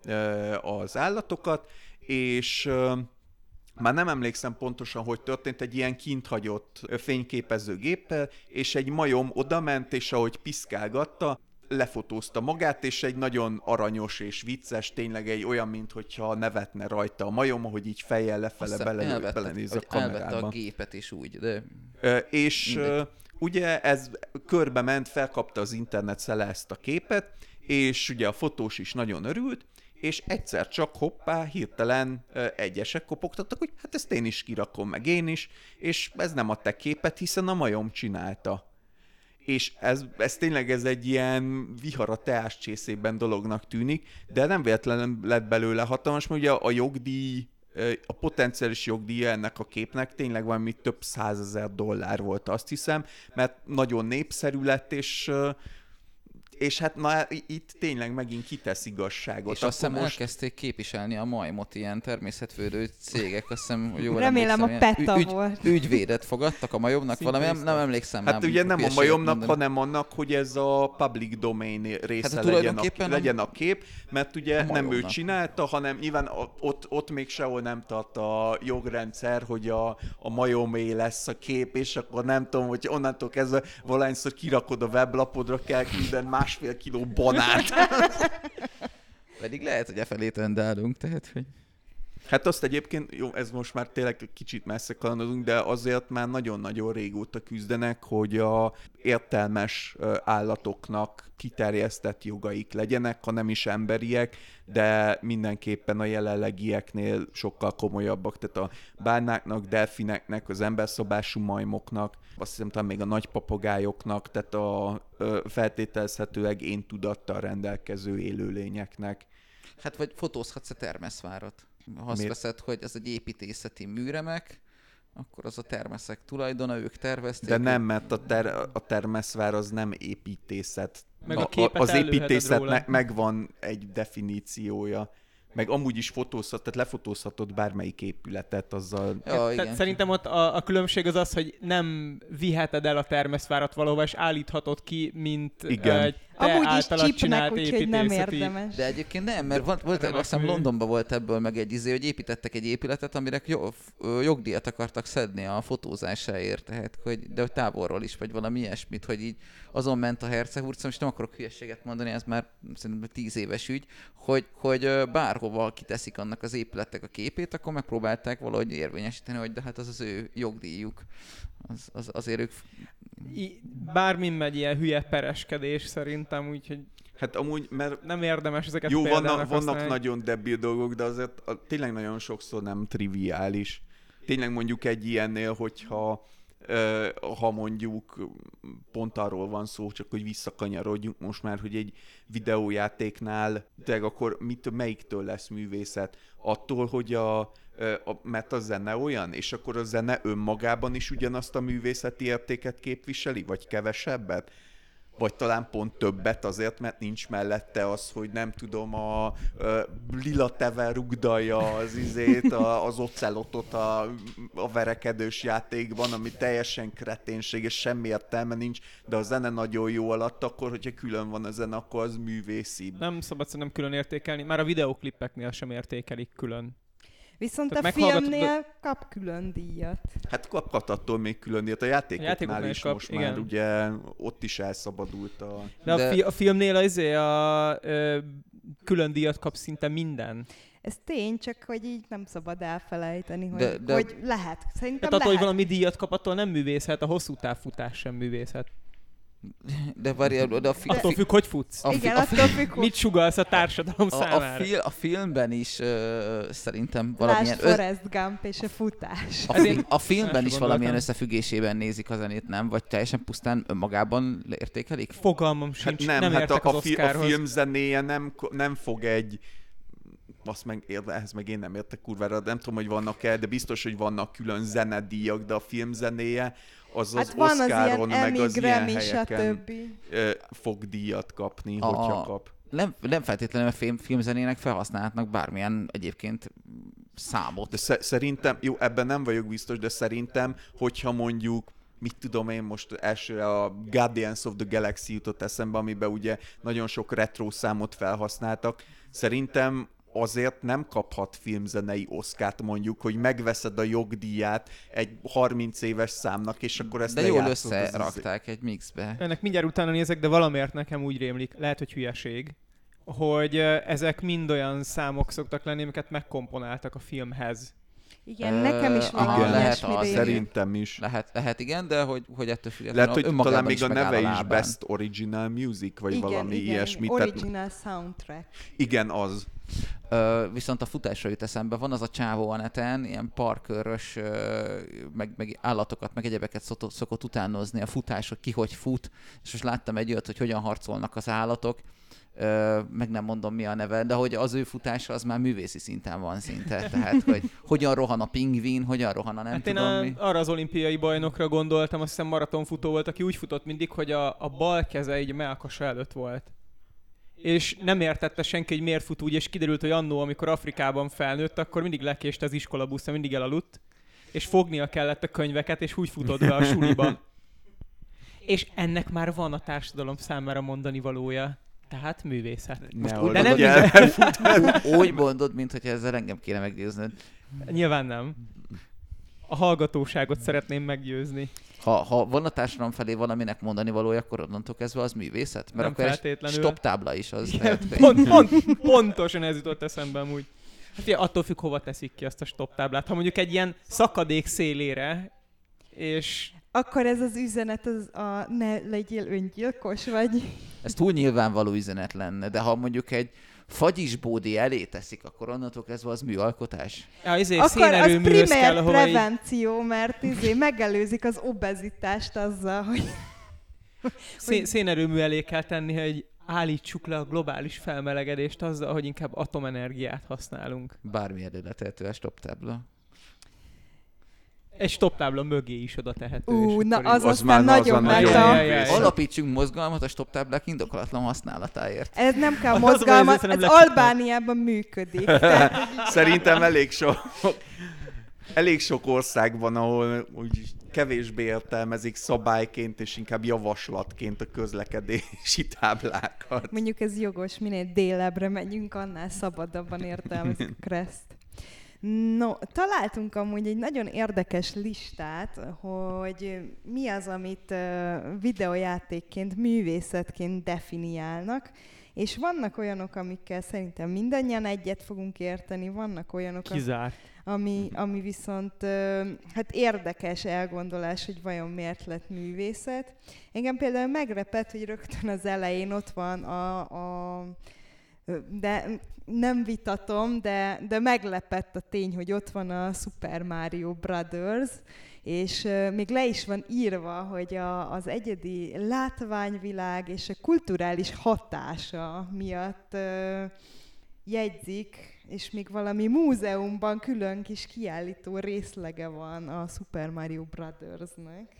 az állatokat, és már nem emlékszem pontosan, hogy történt, egy ilyen kinthagyott ö, fényképezőgéppel, és egy majom odament, és ahogy piszkálgatta, lefotózta magát, és egy nagyon aranyos és vicces, tényleg egy olyan, mintha nevetne rajta a majom, ahogy így fejjel lefele Aztán bele, elvette, belenéz a vagy elvette kamerába. a gépet is úgy, de Ö, és Mindegy. ugye ez körbe ment, felkapta az internet szele ezt a képet, és ugye a fotós is nagyon örült, és egyszer csak hoppá, hirtelen egyesek kopogtattak, hogy hát ezt én is kirakom, meg én is, és ez nem a te képet, hiszen a majom csinálta. És ez, ez tényleg ez egy ilyen vihar a teás csészében dolognak tűnik, de nem véletlenül lett belőle hatalmas, mert ugye a jogdíj, a potenciális jogdíja ennek a képnek tényleg valami több százezer dollár volt, azt hiszem, mert nagyon népszerű lett, és és hát na, itt tényleg megint kitesz igazságot. és azt hiszem Akkor elkezdték képviselni a majmot ilyen természetvédő cégek, azt hiszem, hogy jól Remélem a PETA volt. Ügyvédet fogadtak a majomnak, valami, nem, nem emlékszem. Hát nem ugye nem a majomnak, mondani. hanem annak, hogy ez a public domain része Hát legyen, a, a- legyen a kép, mert ugye a nem ő csinálta, hanem nyilván ott, ott még sehol nem tart a jogrendszer, hogy a, a majomé lesz a kép, és akkor nem tudom, hogy onnantól kezdve valahányszor kirakod a weblapodra, kell külden másfél kiló banát. Pedig lehet, hogy e felé tendálunk, tehát, hogy... Hát azt egyébként, jó, ez most már tényleg kicsit messze kalandozunk, de azért már nagyon-nagyon régóta küzdenek, hogy a értelmes állatoknak kiterjesztett jogaik legyenek, ha nem is emberiek, de mindenképpen a jelenlegieknél sokkal komolyabbak, tehát a bárnáknak, delfineknek, az emberszabású majmoknak, azt hiszem talán még a nagy papagájoknak, tehát a feltételezhetőleg én tudattal rendelkező élőlényeknek. Hát vagy fotózhatsz a termeszvárat. Ha azt Miért? veszed, hogy ez egy építészeti műremek, akkor az a termeszek tulajdona, ők tervezték. De nem, mert a, ter, a termeszvár az nem építészet. Meg Na, a képet az építészetnek megvan egy definíciója. Meg amúgy is fotózhat, tehát lefotózhatod bármelyik épületet azzal. Ja, Tehát igen. Szerintem ott a, a különbség az az, hogy nem viheted el a termeszvárat valahova, és állíthatod ki, mint Igen. egy te Amúgy is általad csipnek, csinált úgyhogy nem érdemes. De egyébként nem, mert volt, volt azt hiszem. Londonban volt ebből meg egy izé, hogy építettek egy épületet, amire jo- f- ö, jogdíjat akartak szedni a fotózásáért, tehát, hogy, de hogy távolról is, vagy valami ilyesmit, hogy így azon ment a herceghurcom, és nem akarok hülyeséget mondani, ez már szerintem tíz éves ügy, hogy, hogy bárhova kiteszik annak az épületek a képét, akkor megpróbálták valahogy érvényesíteni, hogy de hát az az ő jogdíjuk. Az, az, azért ők I- Bármin megy ilyen hülye pereskedés szerintem, úgyhogy Hát amúgy, mert nem érdemes ezeket jó, vannak, vannak nagyon debil dolgok, de azért a, tényleg nagyon sokszor nem triviális. Tényleg mondjuk egy ilyennél, hogyha ha mondjuk pont arról van szó, csak hogy visszakanyarodjunk most már, hogy egy videójátéknál, de akkor mit, melyiktől lesz művészet? Attól, hogy a, a, mert a zene olyan, és akkor a zene önmagában is ugyanazt a művészeti értéket képviseli, vagy kevesebbet? vagy talán pont többet azért, mert nincs mellette az, hogy nem tudom, a, a lila teve rugdalja az izét, a, az ocelotot a, a verekedős játékban, ami teljesen kreténség, és semmi értelme nincs, de a zene nagyon jó alatt, akkor, hogyha külön van a zene, akkor az művészi. Nem szabad szerintem külön értékelni, már a videoklipeknél sem értékelik külön. Viszont Tehát a filmnél kap külön díjat. Hát kaphat attól még külön díjat. A játékoknál, játékoknál is kap, most igen. már ugye ott is elszabadult a... De, De- A, fi- a filmnél az izé a ö, külön díjat kap szinte minden. Ez tény, csak hogy így nem szabad elfelejteni, hogy, De- de- hogy lehet. Szerintem Tehát attól, hogy lehet. valami díjat kap, attól nem művészet, a hosszú távfutás sem művészet. De várjál, de a, fi, Attól függ, hogy futsz. a, fi, Igen, a, attól függ, hogy Mit sugalsz a társadalom a, a, számára? fil, a filmben is uh, szerintem Lásd valamilyen... Ö, Forrest Gump és a futás. a, Ezért- fi, a filmben is valamilyen összefüggésében nézik a zenét, nem? Vagy teljesen pusztán önmagában értékelik? Fogalmam Hát sincs, nem, nem, hát értek a, az a, fi, a film zenéje nem, nem fog egy azt meg, ehhez meg én nem értek kurvára, nem tudom, hogy vannak-e, de biztos, hogy vannak külön zenedíjak, de a film zenéje az Hát az van az Oscaron, ilyen meg Emmy, az ilyen Grammy, helyeken ö, fog díjat kapni, A- hogyha kap. Nem, nem feltétlenül a film, filmzenének felhasználhatnak bármilyen egyébként számot. De sze- szerintem, jó, ebben nem vagyok biztos, de szerintem, hogyha mondjuk mit tudom én most első a Guardians of the Galaxy jutott eszembe, amiben ugye nagyon sok retro számot felhasználtak. Szerintem azért nem kaphat filmzenei oszkát mondjuk, hogy megveszed a jogdíját egy 30 éves számnak, és akkor ezt De jól lejátszod az- összerakták egy mixbe. Ennek mindjárt utána nézek, de valamiért nekem úgy rémlik, lehet, hogy hülyeség, hogy ezek mind olyan számok szoktak lenni, amiket megkomponáltak a filmhez. Igen, Ö, nekem is van Igen, lehet az. Szerintem is. Lehet, lehet igen, de hogy, hogy ettől függetlenül Lehet, hogy talán még a neve is. Best Original Music, vagy igen, valami igen, ilyesmi. Igen, Tehát, original soundtrack. igen, az. Ö, viszont a futásra jut eszembe, van az a csávó a neten, ilyen parkörös, ö, meg, meg állatokat, meg egyebeket szokott, szokott utánozni a futás, hogy ki hogy fut, és most láttam egy olyat, hogy hogyan harcolnak az állatok, meg nem mondom mi a neve, de hogy az ő futása az már művészi szinten van szinte, tehát hogy hogyan rohan a pingvin, hogyan rohan a nem hát tudom én a, mi. arra az olimpiai bajnokra gondoltam, azt hiszem maratonfutó volt, aki úgy futott mindig, hogy a, a bal keze így a melkasa előtt volt. És nem értette senki, hogy miért fut úgy, és kiderült, hogy annó, amikor Afrikában felnőtt, akkor mindig lekést az iskolabuszra, mindig elaludt, és fognia kellett a könyveket, és úgy futott be a suliba. És ennek már van a társadalom számára mondani valója. Tehát művészet. Most úgy De nem mondod, úgy, úgy mondod, mint hogy ezzel engem kéne meggyőznöd. Nyilván nem. A hallgatóságot szeretném meggyőzni. Ha, ha van a társadalom felé valaminek mondani valója, akkor onnantól kezdve az művészet? Mert Nem akkor feltétlenül. stop tábla is az. Igen, lehet, hogy- pont, pont, pontosan ez jutott eszembe amúgy. Hát ugye, attól függ, hova teszik ki azt a stop táblát. Ha mondjuk egy ilyen szakadék szélére, és Akkor ez az üzenet az a ne legyél öngyilkos, vagy... Ez túl nyilvánvaló üzenet lenne, de ha mondjuk egy fagyisbódi elé teszik, akkor onnantól kezdve az műalkotás. ja, izé, Akkor az szénerőműhöz kell, ahova így, prevenció, mert izé megelőzik az obezitást azzal, hogy szé, szénerőmű elé kell tenni, hogy állítsuk le a globális felmelegedést azzal, hogy inkább atomenergiát használunk. Bármi előletető a stop tábla. Egy stop tábla mögé is oda tehető. ú, na az, az aztán már- az nagyon már nagyon meta. jó. Jaj. Alapítsunk mozgalmat a stop táblák indokolatlan használatáért. Ez nem kell Az mozgalmat, ez lecsuknak. Albániában működik. Tehát, Szerintem elég sok, elég sok országban, ahol úgy kevésbé értelmezik szabályként, és inkább javaslatként a közlekedési táblákat. mondjuk ez jogos, minél délebbre megyünk, annál szabadabban értelmezik a Kreszt. No, találtunk amúgy egy nagyon érdekes listát, hogy mi az, amit videójátékként, művészetként definiálnak, és vannak olyanok, amikkel szerintem mindannyian egyet fogunk érteni, vannak olyanok, Kizárt. ami, ami viszont hát érdekes elgondolás, hogy vajon miért lett művészet. Engem például meglepett, hogy rögtön az elején ott van a, a de nem vitatom, de, de meglepett a tény, hogy ott van a Super Mario Brothers, és még le is van írva, hogy a, az egyedi látványvilág és a kulturális hatása miatt ö, jegyzik, és még valami múzeumban külön kis kiállító részlege van a Super Mario Brothersnek.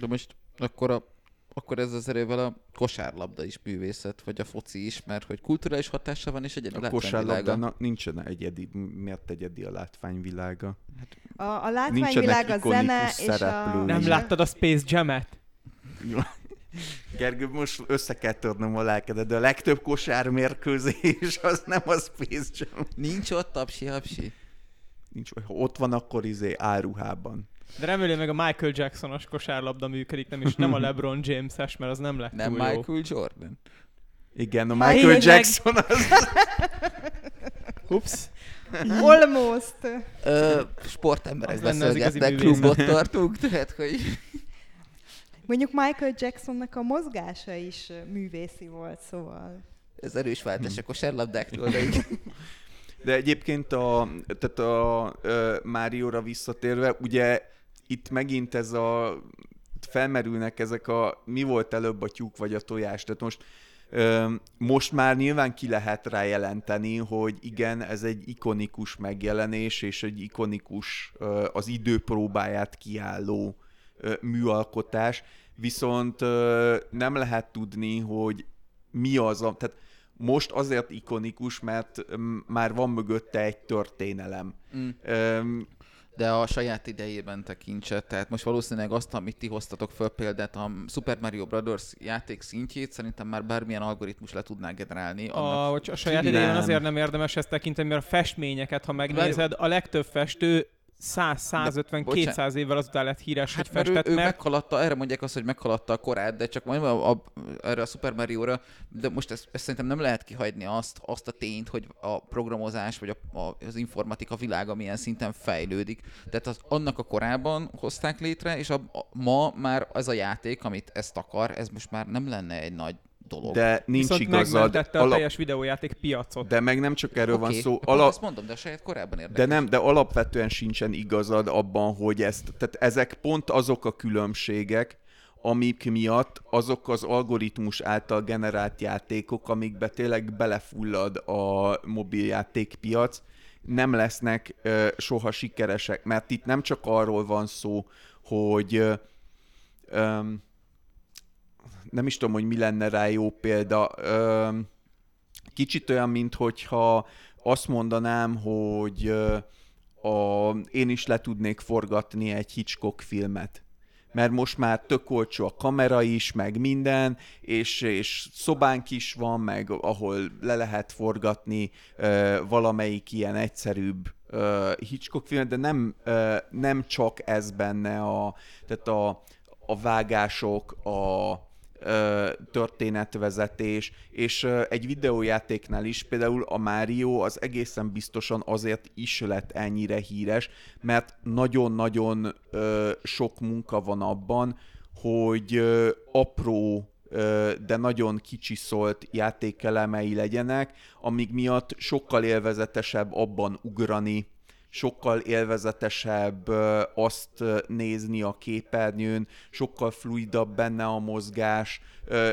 De most akkor a, akkor ez az erővel a kosárlabda is művészet, vagy a foci is, mert hogy kulturális hatása van, és egyedi A kosárlabdának nincsen egyedi, miért egyedi a látványvilága? A, a látványvilág, a zene és a... Nem láttad a Space Jam-et? Gergő, most össze kell törnöm a lelkedet, de a legtöbb kosármérkőzés az nem a Space Jam. Nincs ott tapsi-hapsi. Nincs, ha ott van, akkor izé áruhában. De remélem meg a Michael Jacksonos kosárlabda működik, nem is nem a LeBron James-es, mert az nem lett Nem túl jó. Michael Jordan. Igen, a Michael tényleg. Jackson az... Ups. Almost. Ö, sportemberek Az lenne az igazi beszélgetnek, művészet. klubot tartunk, tehát hogy... Mondjuk Michael Jacksonnak a mozgása is ö, művészi volt, szóval... Ez erős váltás a kosárlabdáktól, de így... De egyébként a, tehát a ö, Márióra visszatérve, ugye itt megint ez a felmerülnek ezek a mi volt előbb a tyúk vagy a tojás. Tehát most most már nyilván ki lehet rá jelenteni, hogy igen, ez egy ikonikus megjelenés, és egy ikonikus az idő próbáját kiálló műalkotás, viszont nem lehet tudni, hogy mi az a... Tehát most azért ikonikus, mert már van mögötte egy történelem. Mm. De a saját idejében tekintse. Tehát most valószínűleg azt, amit ti hoztatok föl példát, a Super Mario Brothers játék szintjét, szerintem már bármilyen algoritmus le tudná generálni. Annak... A, a saját idején azért nem érdemes ezt tekinteni, mert a festményeket, ha megnézed, a legtöbb festő 100, 150, bocsánat. 200 évvel azután lett híres, Hát hogy mert ő, festett, ő mert meghaladta, erre mondják azt, hogy meghaladta a korát, de csak majd a, a, erre a Super Mario-ra, de most ezt, ezt szerintem nem lehet kihagyni azt, azt a tényt, hogy a programozás vagy a, a, az informatika világa milyen szinten fejlődik. Tehát az, annak a korában hozták létre, és a, a, ma már ez a játék, amit ezt akar, ez most már nem lenne egy nagy dolog. de nincs viszont igazad. megmentette a Alap, teljes videójáték piacot. de meg nem csak erről Oké, van szó. akkor Ala, azt mondom, de a saját korában érdekes. de nem, de alapvetően sincsen igazad abban, hogy ezt, tehát ezek pont azok a különbségek, amik miatt azok az algoritmus által generált játékok, amikbe tényleg belefullad a mobiljátékpiac, nem lesznek ö, soha sikeresek, mert itt nem csak arról van szó, hogy ö, öm, nem is tudom, hogy mi lenne rá jó példa. Kicsit olyan, mint hogyha azt mondanám, hogy a, én is le tudnék forgatni egy Hitchcock filmet. Mert most már tök olcsó a kamera is, meg minden, és, és szobánk is van, meg ahol le lehet forgatni ö, valamelyik ilyen egyszerűbb ö, Hitchcock filmet, de nem, ö, nem csak ez benne a, tehát a, a vágások, a, történetvezetés, és egy videójátéknál is, például a Mario az egészen biztosan azért is lett ennyire híres, mert nagyon-nagyon sok munka van abban, hogy apró de nagyon kicsi szólt játékelemei legyenek, amik miatt sokkal élvezetesebb abban ugrani, sokkal élvezetesebb azt nézni a képernyőn, sokkal fluidabb benne a mozgás,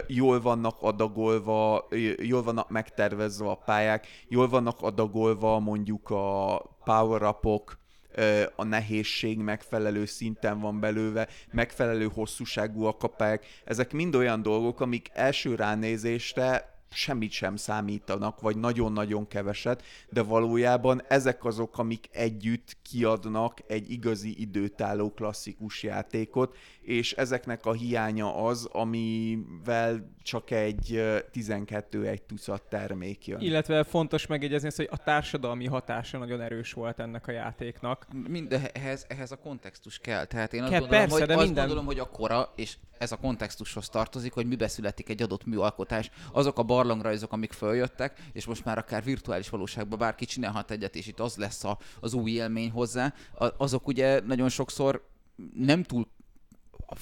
jól vannak adagolva, jól vannak megtervezve a pályák, jól vannak adagolva mondjuk a power-upok, a nehézség megfelelő szinten van belőve, megfelelő hosszúságúak a pályák. Ezek mind olyan dolgok, amik első ránézésre semmit sem számítanak, vagy nagyon-nagyon keveset, de valójában ezek azok, amik együtt kiadnak egy igazi időtálló klasszikus játékot, és ezeknek a hiánya az, amivel csak egy ö, 12 egy tucat termék jön. Illetve fontos megjegyezni azt, hogy a társadalmi hatása nagyon erős volt ennek a játéknak. Mind, de ehhez, ehhez a kontextus kell. Tehát én azt, Kell, gondolom, persze, hogy, de azt minden- gondolom, hogy a kora, és ez a kontextushoz tartozik, hogy mibe születik egy adott műalkotás. Azok a barlangrajzok, amik följöttek, és most már akár virtuális valóságban bárki csinálhat egyet, és itt az lesz a, az új élmény hozzá, azok ugye nagyon sokszor nem túl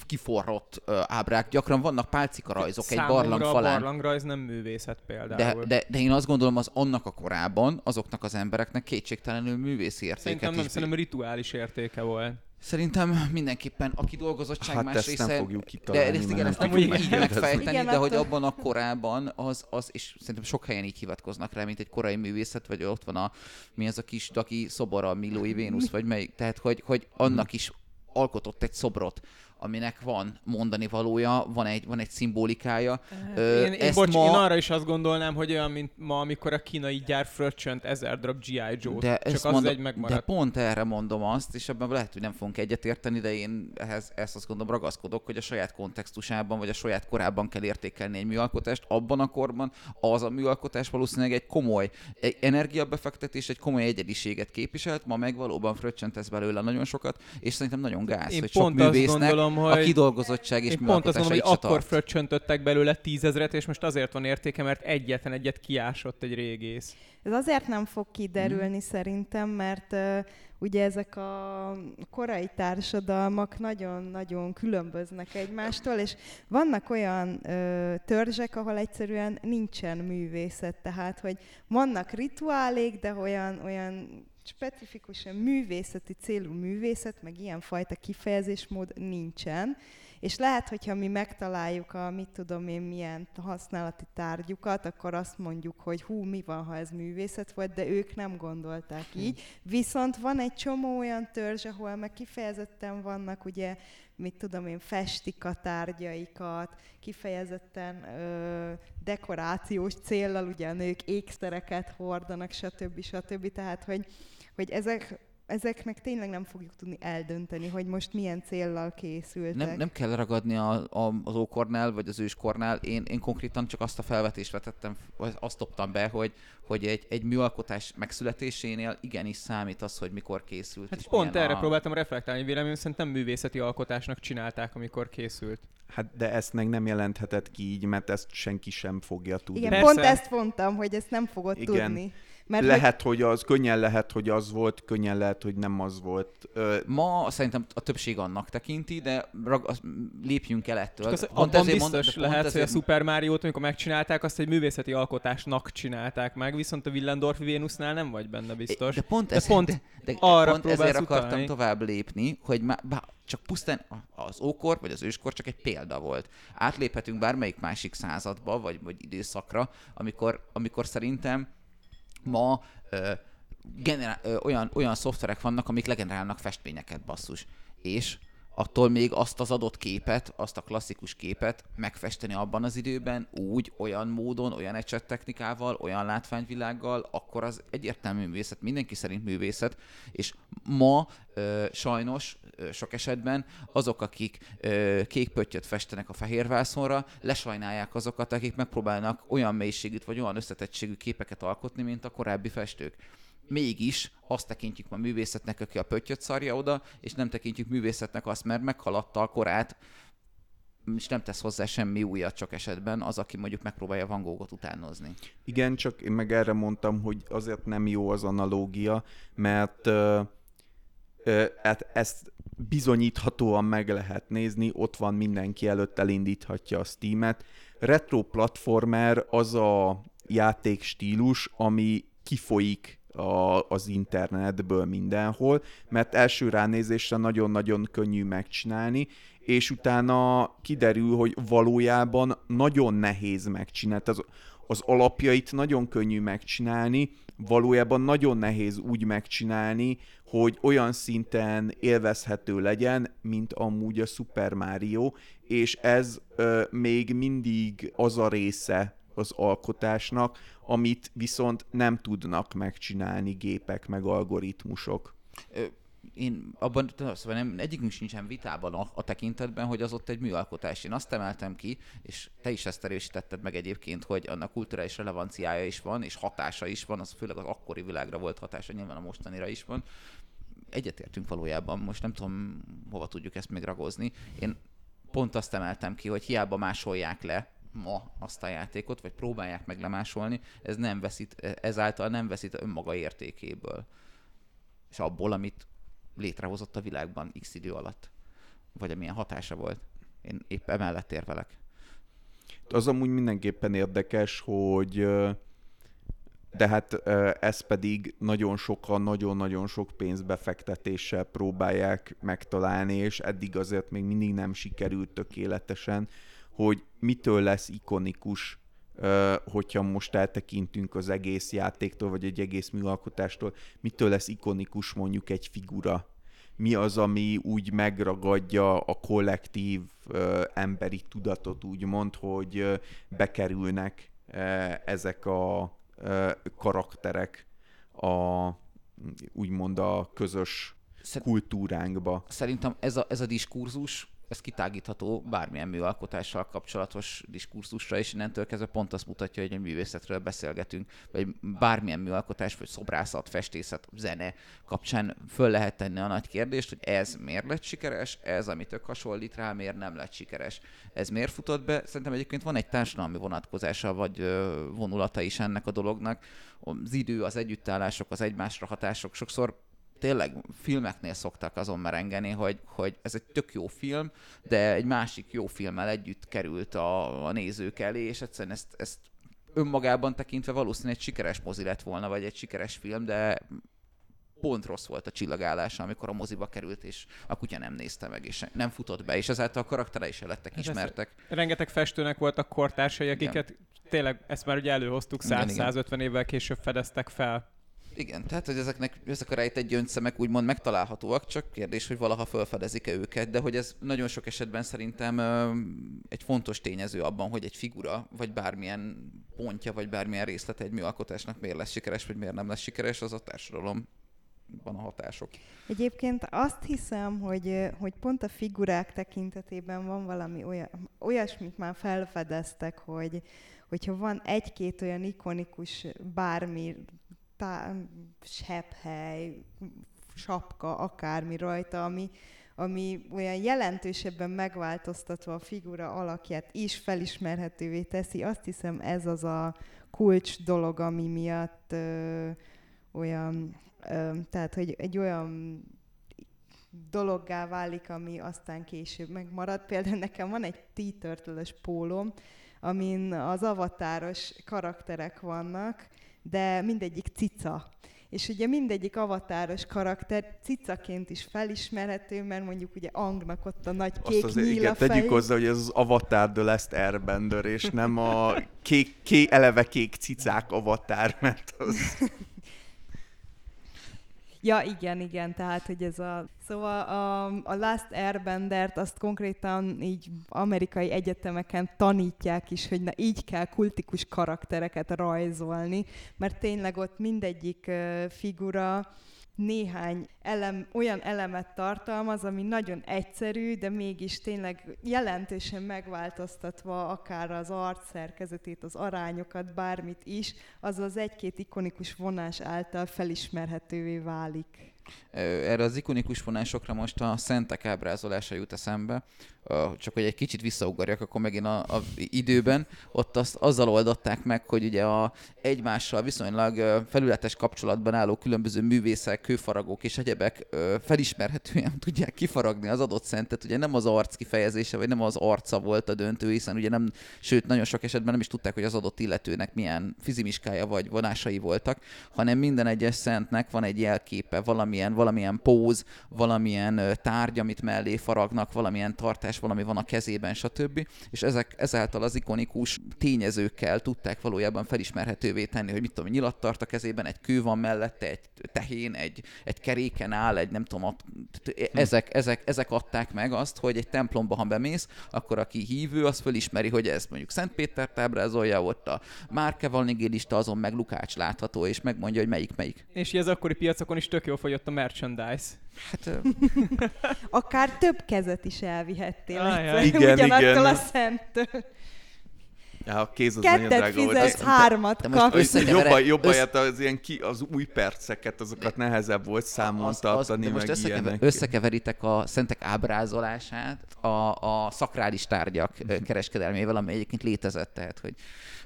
kiforrott ö, ábrák, gyakran vannak pálcika rajzok egy barlang a falán. barlangrajz nem művészet De, például. de, de én azt gondolom, az annak a korában azoknak az embereknek kétségtelenül művészi értéket Szerintem nem, is szerintem rituális értéke volt. Szerintem mindenképpen a kidolgozottság Hát más ezt része... nem fogjuk de ezt igen, ezt nem fogjuk így megfejteni, Igen, de hogy abban a korában az, az, és szerintem sok helyen így hivatkoznak rá, mint egy korai művészet, vagy ott van a, mi az a kis daki szobor, a Milói Vénusz, vagy melyik, tehát hogy, hogy annak is alkotott egy szobrot aminek van mondani valója, van egy, van egy szimbolikája. Ö, én, én, bocs, ma... én arra is azt gondolnám, hogy olyan, mint ma, amikor a kínai gyár fröccsönt ezer darab G.I. Joe-t, de csak az mondom, egy megmaradt. De pont erre mondom azt, és ebben lehet, hogy nem fogunk egyetérteni, de én ehhez ezt azt gondolom ragaszkodok, hogy a saját kontextusában, vagy a saját korában kell értékelni egy műalkotást. Abban a korban az a műalkotás valószínűleg egy komoly egy energiabefektetés, egy komoly egyediséget képviselt, ma meg valóban fröccsöntesz belőle nagyon sokat, és szerintem nagyon gáz, én hogy pont sok művésznek gondolom, hogy... a kidolgozottság és én pont azt mondom, hogy akkor fröccsöntöttek belőle tízezret, és most azért van értéke, mert egyetlen egyet kiásott egy régész. Ez azért nem fog kiderülni hmm. szerintem, mert uh, ugye ezek a korai társadalmak nagyon-nagyon különböznek egymástól, és vannak olyan ö, törzsek, ahol egyszerűen nincsen művészet, tehát hogy vannak rituálék, de olyan, olyan specifikusan művészeti célú művészet, meg ilyenfajta kifejezésmód nincsen. És lehet, hogyha mi megtaláljuk a mit tudom én milyen használati tárgyukat, akkor azt mondjuk, hogy hú, mi van, ha ez művészet volt, de ők nem gondolták hm. így. Viszont van egy csomó olyan törzs, ahol meg kifejezetten vannak ugye mit tudom én, festik a tárgyaikat, kifejezetten ö, dekorációs céllal, ugye a nők ékszereket hordanak, stb. stb. Tehát, hogy, hogy ezek ezeknek tényleg nem fogjuk tudni eldönteni, hogy most milyen céllal készültek. Nem, nem kell ragadni a, a, az ókornál, vagy az őskornál. Én, én konkrétan csak azt a felvetést vetettem, vagy azt dobtam be, hogy, hogy egy, egy műalkotás megszületésénél igenis számít az, hogy mikor készült. Hát pont erre a... próbáltam reflektálni, véleményem szerintem művészeti alkotásnak csinálták, amikor készült. Hát de ezt meg nem jelenthetett ki így, mert ezt senki sem fogja tudni. Igen, Persze. pont ezt mondtam, hogy ezt nem fogod Igen. tudni. Mert lehet, hogy... hogy az, könnyen lehet, hogy az volt, könnyen lehet, hogy nem az volt. Ö... Ma szerintem a többség annak tekinti, de rag, az, lépjünk el ettől. Az, pont abban biztos mond, lehet, hogy a Super Mario-t, amikor megcsinálták, azt egy művészeti alkotásnak csinálták meg, viszont a Willendorf Vénusznál nem vagy benne biztos. De pont, de ez, pont, de, de arra pont ezért utalni. akartam tovább lépni, hogy má, bá, csak pusztán az ókor vagy az őskor csak egy példa volt. Átléphetünk bármelyik másik századba, vagy, vagy időszakra, amikor, amikor szerintem ma ö, generál, ö, olyan, olyan szoftverek vannak, amik legenerálnak festményeket, basszus. És attól még azt az adott képet, azt a klasszikus képet megfesteni abban az időben úgy, olyan módon, olyan technikával, olyan látványvilággal, akkor az egyértelmű művészet, mindenki szerint művészet, és ma ö, sajnos sok esetben azok, akik ö, kék pöttyöt festenek a fehér vászonra, lesajnálják azokat, akik megpróbálnak olyan mélységű vagy olyan összetettségű képeket alkotni, mint a korábbi festők mégis azt tekintjük ma művészetnek, aki a pöttyöt szarja oda, és nem tekintjük művészetnek azt, mert meghaladta a korát, és nem tesz hozzá semmi újat csak esetben az, aki mondjuk megpróbálja Van Goghot utánozni. Igen, csak én meg erre mondtam, hogy azért nem jó az analógia, mert uh, uh, hát ezt bizonyíthatóan meg lehet nézni, ott van mindenki előtt, elindíthatja a Steam-et. Retro platformer az a játékstílus, ami kifolyik a, az internetből mindenhol, mert első ránézésre nagyon-nagyon könnyű megcsinálni, és utána kiderül, hogy valójában nagyon nehéz megcsinálni. Az, az alapjait nagyon könnyű megcsinálni, valójában nagyon nehéz úgy megcsinálni, hogy olyan szinten élvezhető legyen, mint amúgy a Super Mario, és ez ö, még mindig az a része az alkotásnak, amit viszont nem tudnak megcsinálni gépek meg algoritmusok. Én abban, szóval nem, egyikünk sincsen vitában a, a tekintetben, hogy az ott egy műalkotás. Én azt emeltem ki, és te is ezt erősítetted meg egyébként, hogy annak kulturális relevanciája is van, és hatása is van, az főleg az akkori világra volt hatása, nyilván a mostanira is van. Egyetértünk valójában, most nem tudom, hova tudjuk ezt még ragozni. Én pont azt emeltem ki, hogy hiába másolják le ma azt a játékot, vagy próbálják meg lemásolni, ez nem veszít, ezáltal nem veszít önmaga értékéből. És abból, amit létrehozott a világban x idő alatt. Vagy amilyen hatása volt. Én épp emellett érvelek. Az amúgy mindenképpen érdekes, hogy de hát ez pedig nagyon sokan, nagyon-nagyon sok pénzbefektetéssel próbálják megtalálni, és eddig azért még mindig nem sikerült tökéletesen hogy mitől lesz ikonikus, hogyha most eltekintünk az egész játéktól, vagy egy egész műalkotástól, mitől lesz ikonikus mondjuk egy figura. mi az, ami úgy megragadja a kollektív ö, emberi tudatot, úgymond, hogy ö, bekerülnek ö, ezek a ö, karakterek a úgymond a közös Szer- kultúránkba. Szerintem ez a, ez a diskurzus, ez kitágítható bármilyen műalkotással kapcsolatos diskurzusra, és innentől kezdve pont azt mutatja, hogy egy művészetről beszélgetünk, vagy bármilyen műalkotás, vagy szobrászat, festészet, zene kapcsán föl lehet tenni a nagy kérdést, hogy ez miért lett sikeres, ez, ami tök hasonlít rá, miért nem lett sikeres. Ez miért futott be? Szerintem egyébként van egy társadalmi vonatkozása, vagy vonulata is ennek a dolognak. Az idő, az együttállások, az egymásra hatások sokszor tényleg filmeknél szoktak azon merengeni, hogy, hogy ez egy tök jó film, de egy másik jó filmmel együtt került a, a nézők elé, és egyszerűen ezt, ezt önmagában tekintve valószínűleg egy sikeres mozi lett volna, vagy egy sikeres film, de pont rossz volt a csillagállása, amikor a moziba került, és a kutya nem nézte meg, és nem futott be, és ezáltal a karakterei is lettek Hát ismertek. Rengeteg festőnek voltak kortársai, Igen. akiket tényleg ezt már ugye előhoztuk Igen, igen. 100-150 évvel később fedeztek fel. Igen, tehát hogy ezeknek, ezek a rejtett gyöngyszemek úgymond megtalálhatóak, csak kérdés, hogy valaha felfedezik-e őket, de hogy ez nagyon sok esetben szerintem egy fontos tényező abban, hogy egy figura, vagy bármilyen pontja, vagy bármilyen részlete egy műalkotásnak miért lesz sikeres, vagy miért nem lesz sikeres, az a társadalomban a hatások. Egyébként azt hiszem, hogy, hogy pont a figurák tekintetében van valami olyan, olyasmit már felfedeztek, hogy hogyha van egy-két olyan ikonikus bármi, tá, sepphely, sapka, akármi rajta, ami, ami olyan jelentősebben megváltoztatva a figura alakját is felismerhetővé teszi. Azt hiszem ez az a kulcs dolog, ami miatt ö, olyan, ö, tehát hogy egy olyan dologgá válik, ami aztán később megmarad. Például nekem van egy T-Turtle-ös pólom, amin az avatáros karakterek vannak, de mindegyik cica. És ugye mindegyik avatáros karakter cicaként is felismerhető, mert mondjuk ugye Angnak ott a nagy kék Azt azért nyíl a igen, tegyük hozzá, hogy ez az Avatar The Last Airbender, és nem a kék, kék, eleve kék cicák Avatar, mert az... Ja, igen, igen, tehát, hogy ez a... Szóval a, a Last Airbendert azt konkrétan így amerikai egyetemeken tanítják is, hogy na így kell kultikus karaktereket rajzolni, mert tényleg ott mindegyik figura néhány elem, olyan elemet tartalmaz, ami nagyon egyszerű, de mégis tényleg jelentősen megváltoztatva akár az arc szerkezetét, az arányokat, bármit is, az az egy-két ikonikus vonás által felismerhetővé válik. Erre az ikonikus vonásokra most a szentek ábrázolása jut eszembe, csak hogy egy kicsit visszaugorjak, akkor megint a, a időben, ott azt azzal oldották meg, hogy ugye a egymással viszonylag felületes kapcsolatban álló különböző művészek, kőfaragók és egyebek felismerhetően tudják kifaragni az adott szentet, ugye nem az arc kifejezése, vagy nem az arca volt a döntő, hiszen ugye nem, sőt, nagyon sok esetben nem is tudták, hogy az adott illetőnek milyen fizimiskája vagy vonásai voltak, hanem minden egyes szentnek van egy jelképe, valamilyen, valamilyen póz, valamilyen tárgy, amit mellé faragnak, valamilyen tartás, valami van a kezében, stb. És ezek ezáltal az ikonikus tényezőkkel tudták valójában felismerhetővé tenni, hogy mit tudom, nyilat tart a kezében, egy kő van mellette, egy tehén, egy, egy keréken áll, egy nem tudom, ott, ezek, ezek, ezek adták meg azt, hogy egy templomba, ha bemész, akkor aki hívő, az felismeri, hogy ez mondjuk Szent Péter ábrázolja, ott a Márke Valnigélista, azon meg Lukács látható, és megmondja, hogy melyik melyik. És az akkori piacokon is tök jól fogyott a merchandise. Hát Akár több kezet is elvihettél Ajaj. egyszer, Igen, ugyanattól igen. a szenttől. Ja, a kéz az nagyon Kettet drága volt. fizetsz, Az- hármat de most Jobban, jobban össze- össz... az, ilyen ki, az új perceket, azokat nehezebb volt számon tartani, de most összekever, ilyenek. összekeveritek a szentek ábrázolását a, a szakrális tárgyak kereskedelmével, ami egyébként létezett, tehát hogy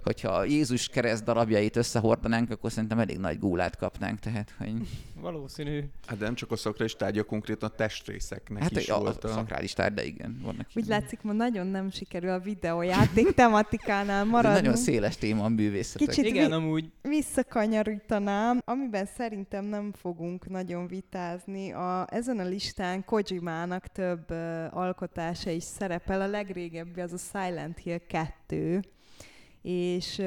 hogyha Jézus kereszt darabjait összehordanánk, akkor szerintem elég nagy gólát kapnánk, tehát hogy Valószínű. Hát de nem csak a szakra is tárgya, konkrétan a testrészeknek hát is a, volt a szakrális tárgy, de igen, vannak Úgy ilyen. látszik, ma nagyon nem sikerül a videójáték tematikánál maradni. nagyon széles téma a művészetek. Kicsit Igen, vi- amúgy. visszakanyarítanám, amiben szerintem nem fogunk nagyon vitázni. A, ezen a listán Kojimának több uh, alkotása is szerepel. A legrégebbi az a Silent Hill 2, és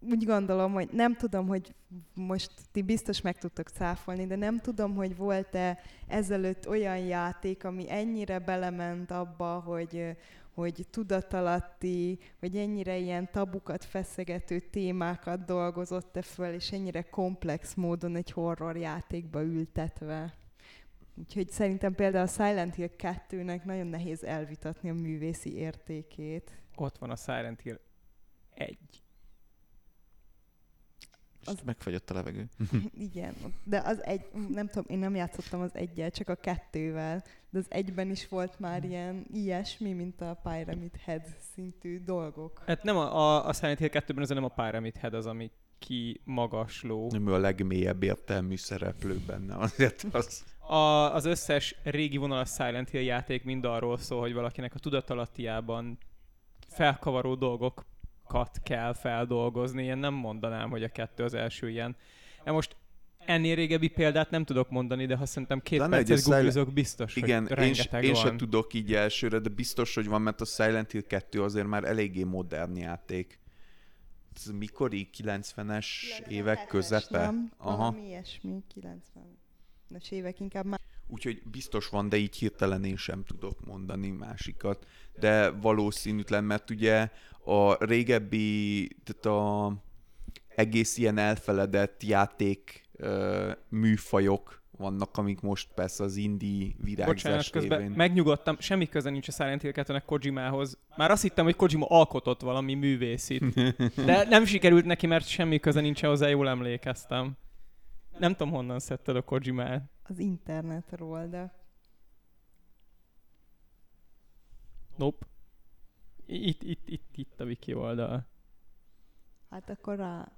úgy gondolom, hogy nem tudom, hogy most ti biztos meg tudtok cáfolni, de nem tudom, hogy volt-e ezelőtt olyan játék, ami ennyire belement abba, hogy, hogy tudatalatti, hogy ennyire ilyen tabukat feszegető témákat dolgozott-e föl, és ennyire komplex módon egy horror játékba ültetve. Úgyhogy szerintem például a Silent Hill 2-nek nagyon nehéz elvitatni a művészi értékét. Ott van a Silent Hill 1. Az... Megfagyott a levegő. Igen, de az egy, nem tudom, én nem játszottam az egyel, csak a kettővel, de az egyben is volt már ilyen ilyesmi, mint a Pyramid Head szintű dolgok. Hát nem a, a, a Silent Hill 2-ben az nem a Pyramid Head az, ami ki magasló. Nem ő a legmélyebb értelmű szereplő benne, azért az... A, az összes régi vonalas Silent Hill játék mind arról szól, hogy valakinek a tudatalattiában felkavaró dolgokat kell feldolgozni. Én nem mondanám, hogy a kettő az első ilyen. De most ennél régebbi példát nem tudok mondani, de ha szerintem két Lenne percet googlizok, biztos, Igen, hogy én, rengeteg én van. sem tudok így elsőre, de biztos, hogy van, mert a Silent Hill 2 azért már eléggé modern játék. Ez mikori? 90-es évek közepe? Nem, Aha. valami ilyesmi, 90-es évek inkább már. Úgyhogy biztos van, de így hirtelen én sem tudok mondani másikat. De valószínűtlen, mert ugye a régebbi, tehát a egész ilyen elfeledett játék ö, műfajok vannak, amik most persze az Bocsánat, virágzás közben révén. megnyugodtam, semmi köze nincs a Silent Hill 2-nek Kojimához. Már azt hittem, hogy Kojima alkotott valami művészit. De nem sikerült neki, mert semmi köze nincs hozzá, jól emlékeztem. Nem tudom, honnan szedted a Kojimát. Az internetről, de Nope. Itt, itt, itt, itt a wiki oldal. hát akkor rá...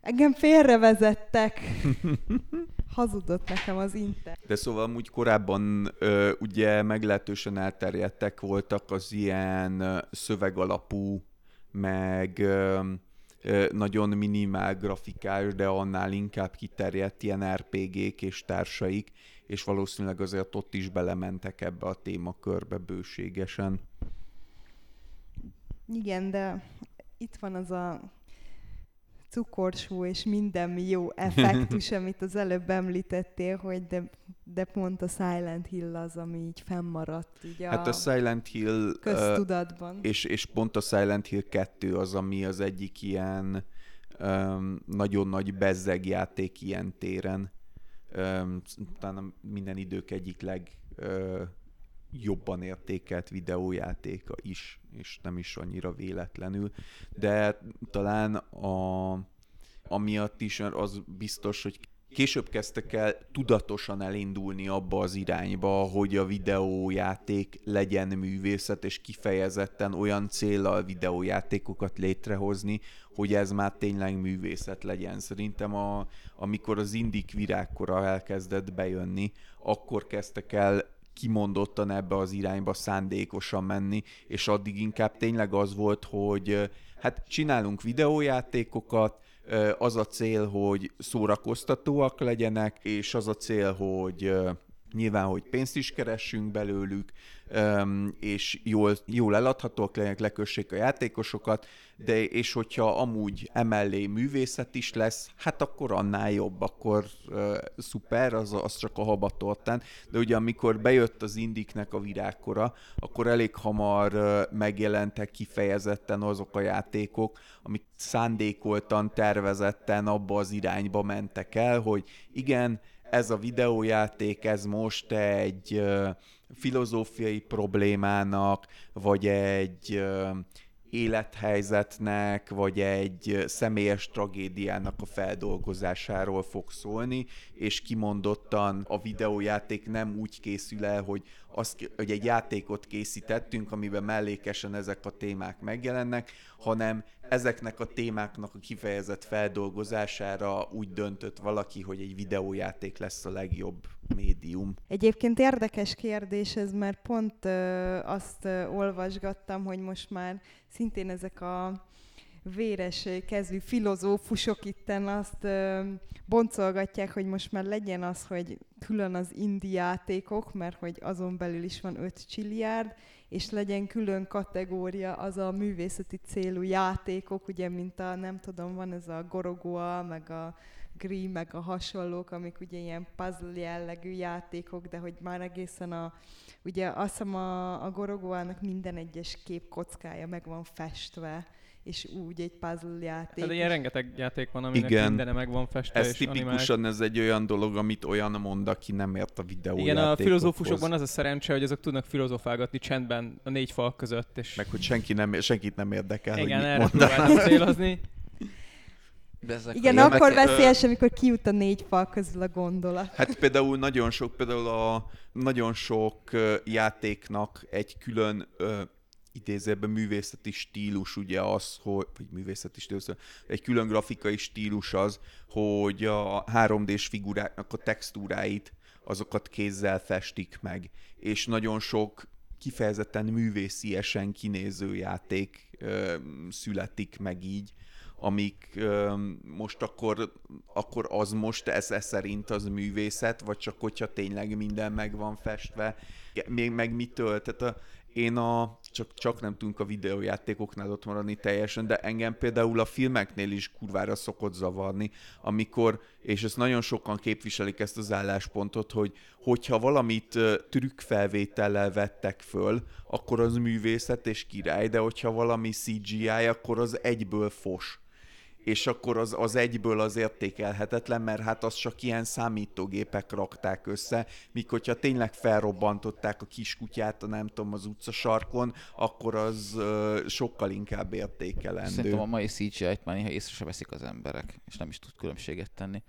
Engem félrevezettek. Hazudott nekem az internet. De szóval amúgy korábban ö, ugye meglehetősen elterjedtek voltak az ilyen szövegalapú, meg ö, nagyon minimál grafikás, de annál inkább kiterjedt ilyen RPG-k és társaik, és valószínűleg azért ott is belementek ebbe a témakörbe bőségesen. Igen, de itt van az a cukorsó és minden jó effektus, amit az előbb említettél, hogy de, de pont a Silent Hill az, ami így fennmaradt így a, Hát a Silent Hill köztudatban. és, és pont a Silent Hill 2 az, ami az egyik ilyen öm, nagyon nagy bezzeg játék ilyen téren. Öm, talán minden idők egyik leg ö, jobban értékelt videójátéka is, és nem is annyira véletlenül. De talán a, amiatt is az biztos, hogy később kezdtek el tudatosan elindulni abba az irányba, hogy a videójáték legyen művészet, és kifejezetten olyan céllal videójátékokat létrehozni, hogy ez már tényleg művészet legyen. Szerintem a, amikor az indik virágkora elkezdett bejönni, akkor kezdtek el kimondottan ebbe az irányba szándékosan menni, és addig inkább tényleg az volt, hogy hát csinálunk videójátékokat, az a cél, hogy szórakoztatóak legyenek, és az a cél, hogy nyilván, hogy pénzt is keressünk belőlük, és jól, jól eladhatóak legyenek, lekössék a játékosokat, de és hogyha amúgy emellé művészet is lesz, hát akkor annál jobb, akkor uh, szuper, az, az csak a habatortán. De ugye amikor bejött az indiknek a virágkora, akkor elég hamar uh, megjelentek kifejezetten azok a játékok, amik szándékoltan, tervezetten abba az irányba mentek el, hogy igen, ez a videójáték, ez most egy uh, filozófiai problémának, vagy egy élethelyzetnek, vagy egy személyes tragédiának a feldolgozásáról fog szólni, és kimondottan a videójáték nem úgy készül el, hogy, az, hogy egy játékot készítettünk, amiben mellékesen ezek a témák megjelennek, hanem ezeknek a témáknak a kifejezett feldolgozására úgy döntött valaki, hogy egy videójáték lesz a legjobb médium. Egyébként érdekes kérdés ez, mert pont ö, azt ö, olvasgattam, hogy most már szintén ezek a véres kezű filozófusok itten azt ö, boncolgatják, hogy most már legyen az, hogy külön az indi játékok, mert hogy azon belül is van 5 csilliárd, és legyen külön kategória az a művészeti célú játékok, ugye, mint a, nem tudom, van ez a Gorogoa, meg a Gri, meg a hasonlók, amik ugye ilyen puzzle jellegű játékok, de hogy már egészen a, ugye azt hiszem a, a Gorogoának minden egyes kép kockája meg van festve, és úgy egy puzzle játék. Hát ilyen rengeteg játék van, aminek Igen. mindene meg van festve Ez és animált. tipikusan ez egy olyan dolog, amit olyan mond, aki nem ért a videójátékokhoz. Igen, a filozófusokban az a szerencse, hogy azok tudnak filozofálgatni csendben a négy fal között, és Meg hogy senki nem, senkit nem érdekel, igen, hogy erre mit mondanak. próbáltam célozni. De ezek Igen, jelmek- akkor veszélyes, amikor kijut a négy fal közül a gondolat. Hát például nagyon sok, például a nagyon sok játéknak egy külön ö, idézőben művészeti stílus ugye az, hogy, vagy művészeti stílus, egy külön grafikai stílus az, hogy a 3D-s figuráknak a textúráit, azokat kézzel festik meg, és nagyon sok kifejezetten művésziesen kinéző játék ö, születik meg így, amik most akkor, akkor az most ez, szerint az művészet, vagy csak hogyha tényleg minden meg van festve, még meg mitől, tehát a, én a, csak, csak nem tudunk a videójátékoknál ott maradni teljesen, de engem például a filmeknél is kurvára szokott zavarni, amikor, és ezt nagyon sokan képviselik ezt az álláspontot, hogy hogyha valamit trükkfelvétellel vettek föl, akkor az művészet és király, de hogyha valami CGI, akkor az egyből fos és akkor az, az egyből az értékelhetetlen, mert hát azt csak ilyen számítógépek rakták össze, míg hogyha tényleg felrobbantották a kiskutyát, a nem tudom, az utcasarkon, akkor az ö, sokkal inkább értékelendő. Szerintem a mai CGI-t már néha észre se veszik az emberek, és nem is tud különbséget tenni.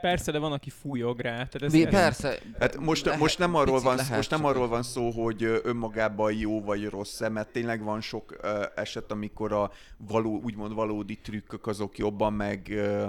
Persze, de van, aki fújog rá. Tehát ez, Mi, persze. Hát most, lehet- most, nem arról van, lehet, most nem arról van szó, hogy önmagában jó vagy rossz mert tényleg van sok eset, amikor a való, úgymond valódi trükkök azok jobban meg ö,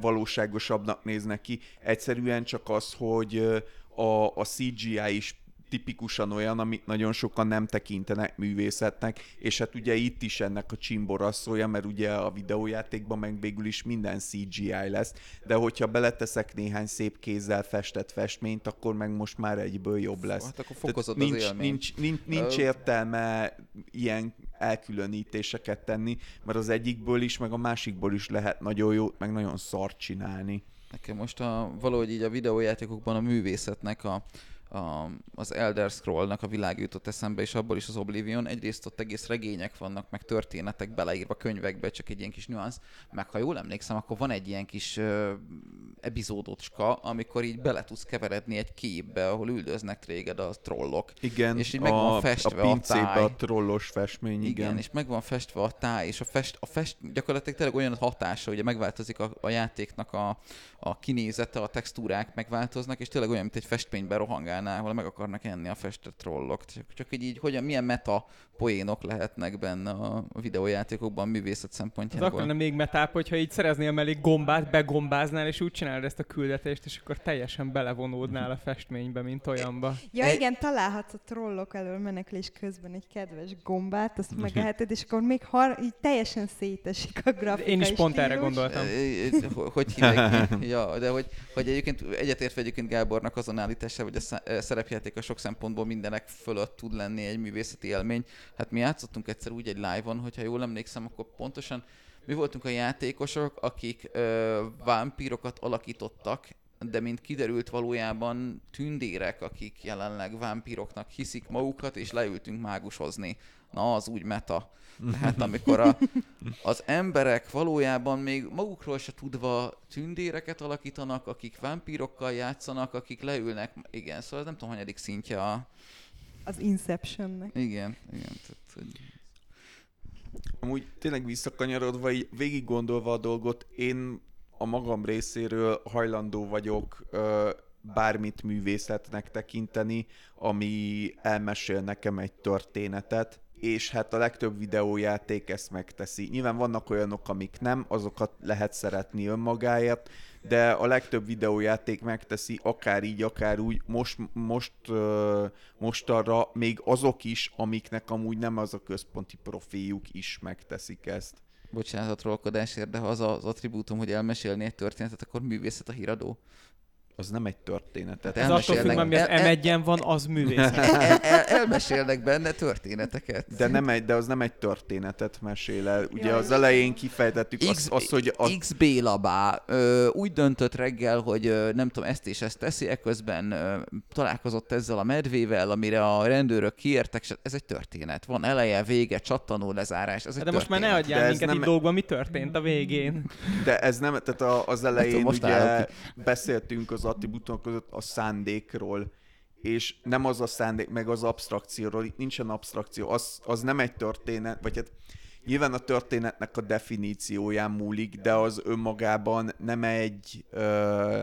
valóságosabbnak néznek ki. Egyszerűen csak az, hogy a, a CGI is tipikusan olyan, amit nagyon sokan nem tekintenek művészetnek, és hát ugye itt is ennek a csimborasszója, mert ugye a videójátékban meg végül is minden CGI lesz, de hogyha beleteszek néhány szép kézzel festett festményt, akkor meg most már egyből jobb lesz. Hát akkor Tehát fokozod nincs, az nincs, nincs, nincs értelme ilyen elkülönítéseket tenni, mert az egyikből is, meg a másikból is lehet nagyon jót, meg nagyon szart csinálni. Nekem most a, valahogy így a videójátékokban a művészetnek a, a, az Elder Scrollnak a világ jutott eszembe, és abból is az Oblivion. Egyrészt ott egész regények vannak, meg történetek beleírva könyvekbe, csak egy ilyen kis nüansz. Meg ha jól emlékszem, akkor van egy ilyen kis ö, epizódocska, amikor így bele tudsz keveredni egy képbe, ahol üldöznek téged a trollok. Igen, És így meg van festve a a táj. a trollos festmény, igen. Igen, és meg van festve a táj, és a fest, a fest gyakorlatilag tényleg olyan hatása, ugye megváltozik a, a játéknak a, a kinézete, a textúrák megváltoznak, és tényleg olyan, mint egy festményben rohangálnál, ahol meg akarnak enni a festett trollok. Csak, csak így, így hogyan, milyen meta poénok lehetnek benne a, a videójátékokban művészet az szempontjából. akkor lenne még metább, hogyha így szereznél mellé gombát, begombáznál, és úgy csinálod ezt a küldetést, és akkor teljesen belevonódnál a festménybe, mint olyanba. Ja igen, találhatsz a trollok elől menekülés közben egy kedves gombát, azt megeheted, és akkor még har- így teljesen szétesik a grafikai Én is pont erre stílus. gondoltam. Ö, ho- Hogy hívják ki? Ja, de hogy, hogy egyébként egyetértve egyébként Gábornak azon állítása, hogy a szerepjáték a sok szempontból mindenek fölött tud lenni egy művészeti élmény. Hát mi játszottunk egyszer úgy egy live-on, hogyha jól emlékszem, akkor pontosan mi voltunk a játékosok, akik ö, vámpírokat alakítottak, de mint kiderült valójában tündérek, akik jelenleg vámpíroknak hiszik magukat, és leültünk mágushozni. Na, az úgy meta. Tehát amikor a, az emberek valójában még magukról se tudva tündéreket alakítanak, akik vámpírokkal játszanak, akik leülnek, igen, szóval ez nem tudom, hanyadik szintje a... Az Inceptionnek. Igen, igen. Tehát, hogy... Amúgy tényleg visszakanyarodva, így végig gondolva a dolgot, én a magam részéről hajlandó vagyok ö, bármit művészetnek tekinteni, ami elmesél nekem egy történetet, és hát a legtöbb videójáték ezt megteszi. Nyilván vannak olyanok, amik nem, azokat lehet szeretni önmagáért, de a legtöbb videójáték megteszi, akár így, akár úgy, most, most, most arra még azok is, amiknek amúgy nem az a központi profiljuk is megteszik ezt. bocsánat a trollkodásért, de ha az az attribútum, hogy elmesélni egy történetet, akkor művészet a híradó. Az nem egy történet. Tehát Ez attól függ, elmesélnek- mert mi az el- M1-en van, az művészet. El, el, el, elmesélnek benne történeteket. De, nem egy, de az nem egy történetet mesél el. Ugye Jaj. az elején kifejtettük azt, azt hogy a, XB labá ö, úgy döntött reggel, hogy ö, nem tudom, ezt és ezt teszi, ekközben ö, találkozott ezzel a medvével, amire a rendőrök kiértek, és ez egy történet. Van eleje, vége, csattanó, lezárás, ez egy De most már ne történet. adjál De minket nem- itt dolgokba, mi történt a végén. de ez nem, tehát a, az elején most ugye állok beszéltünk az attribútumok között a szándékról, és nem az a szándék, meg az abstrakcióról, itt nincsen abstrakció, az, az nem egy történet, vagy hát nyilván a történetnek a definícióján múlik, de az önmagában nem egy ö,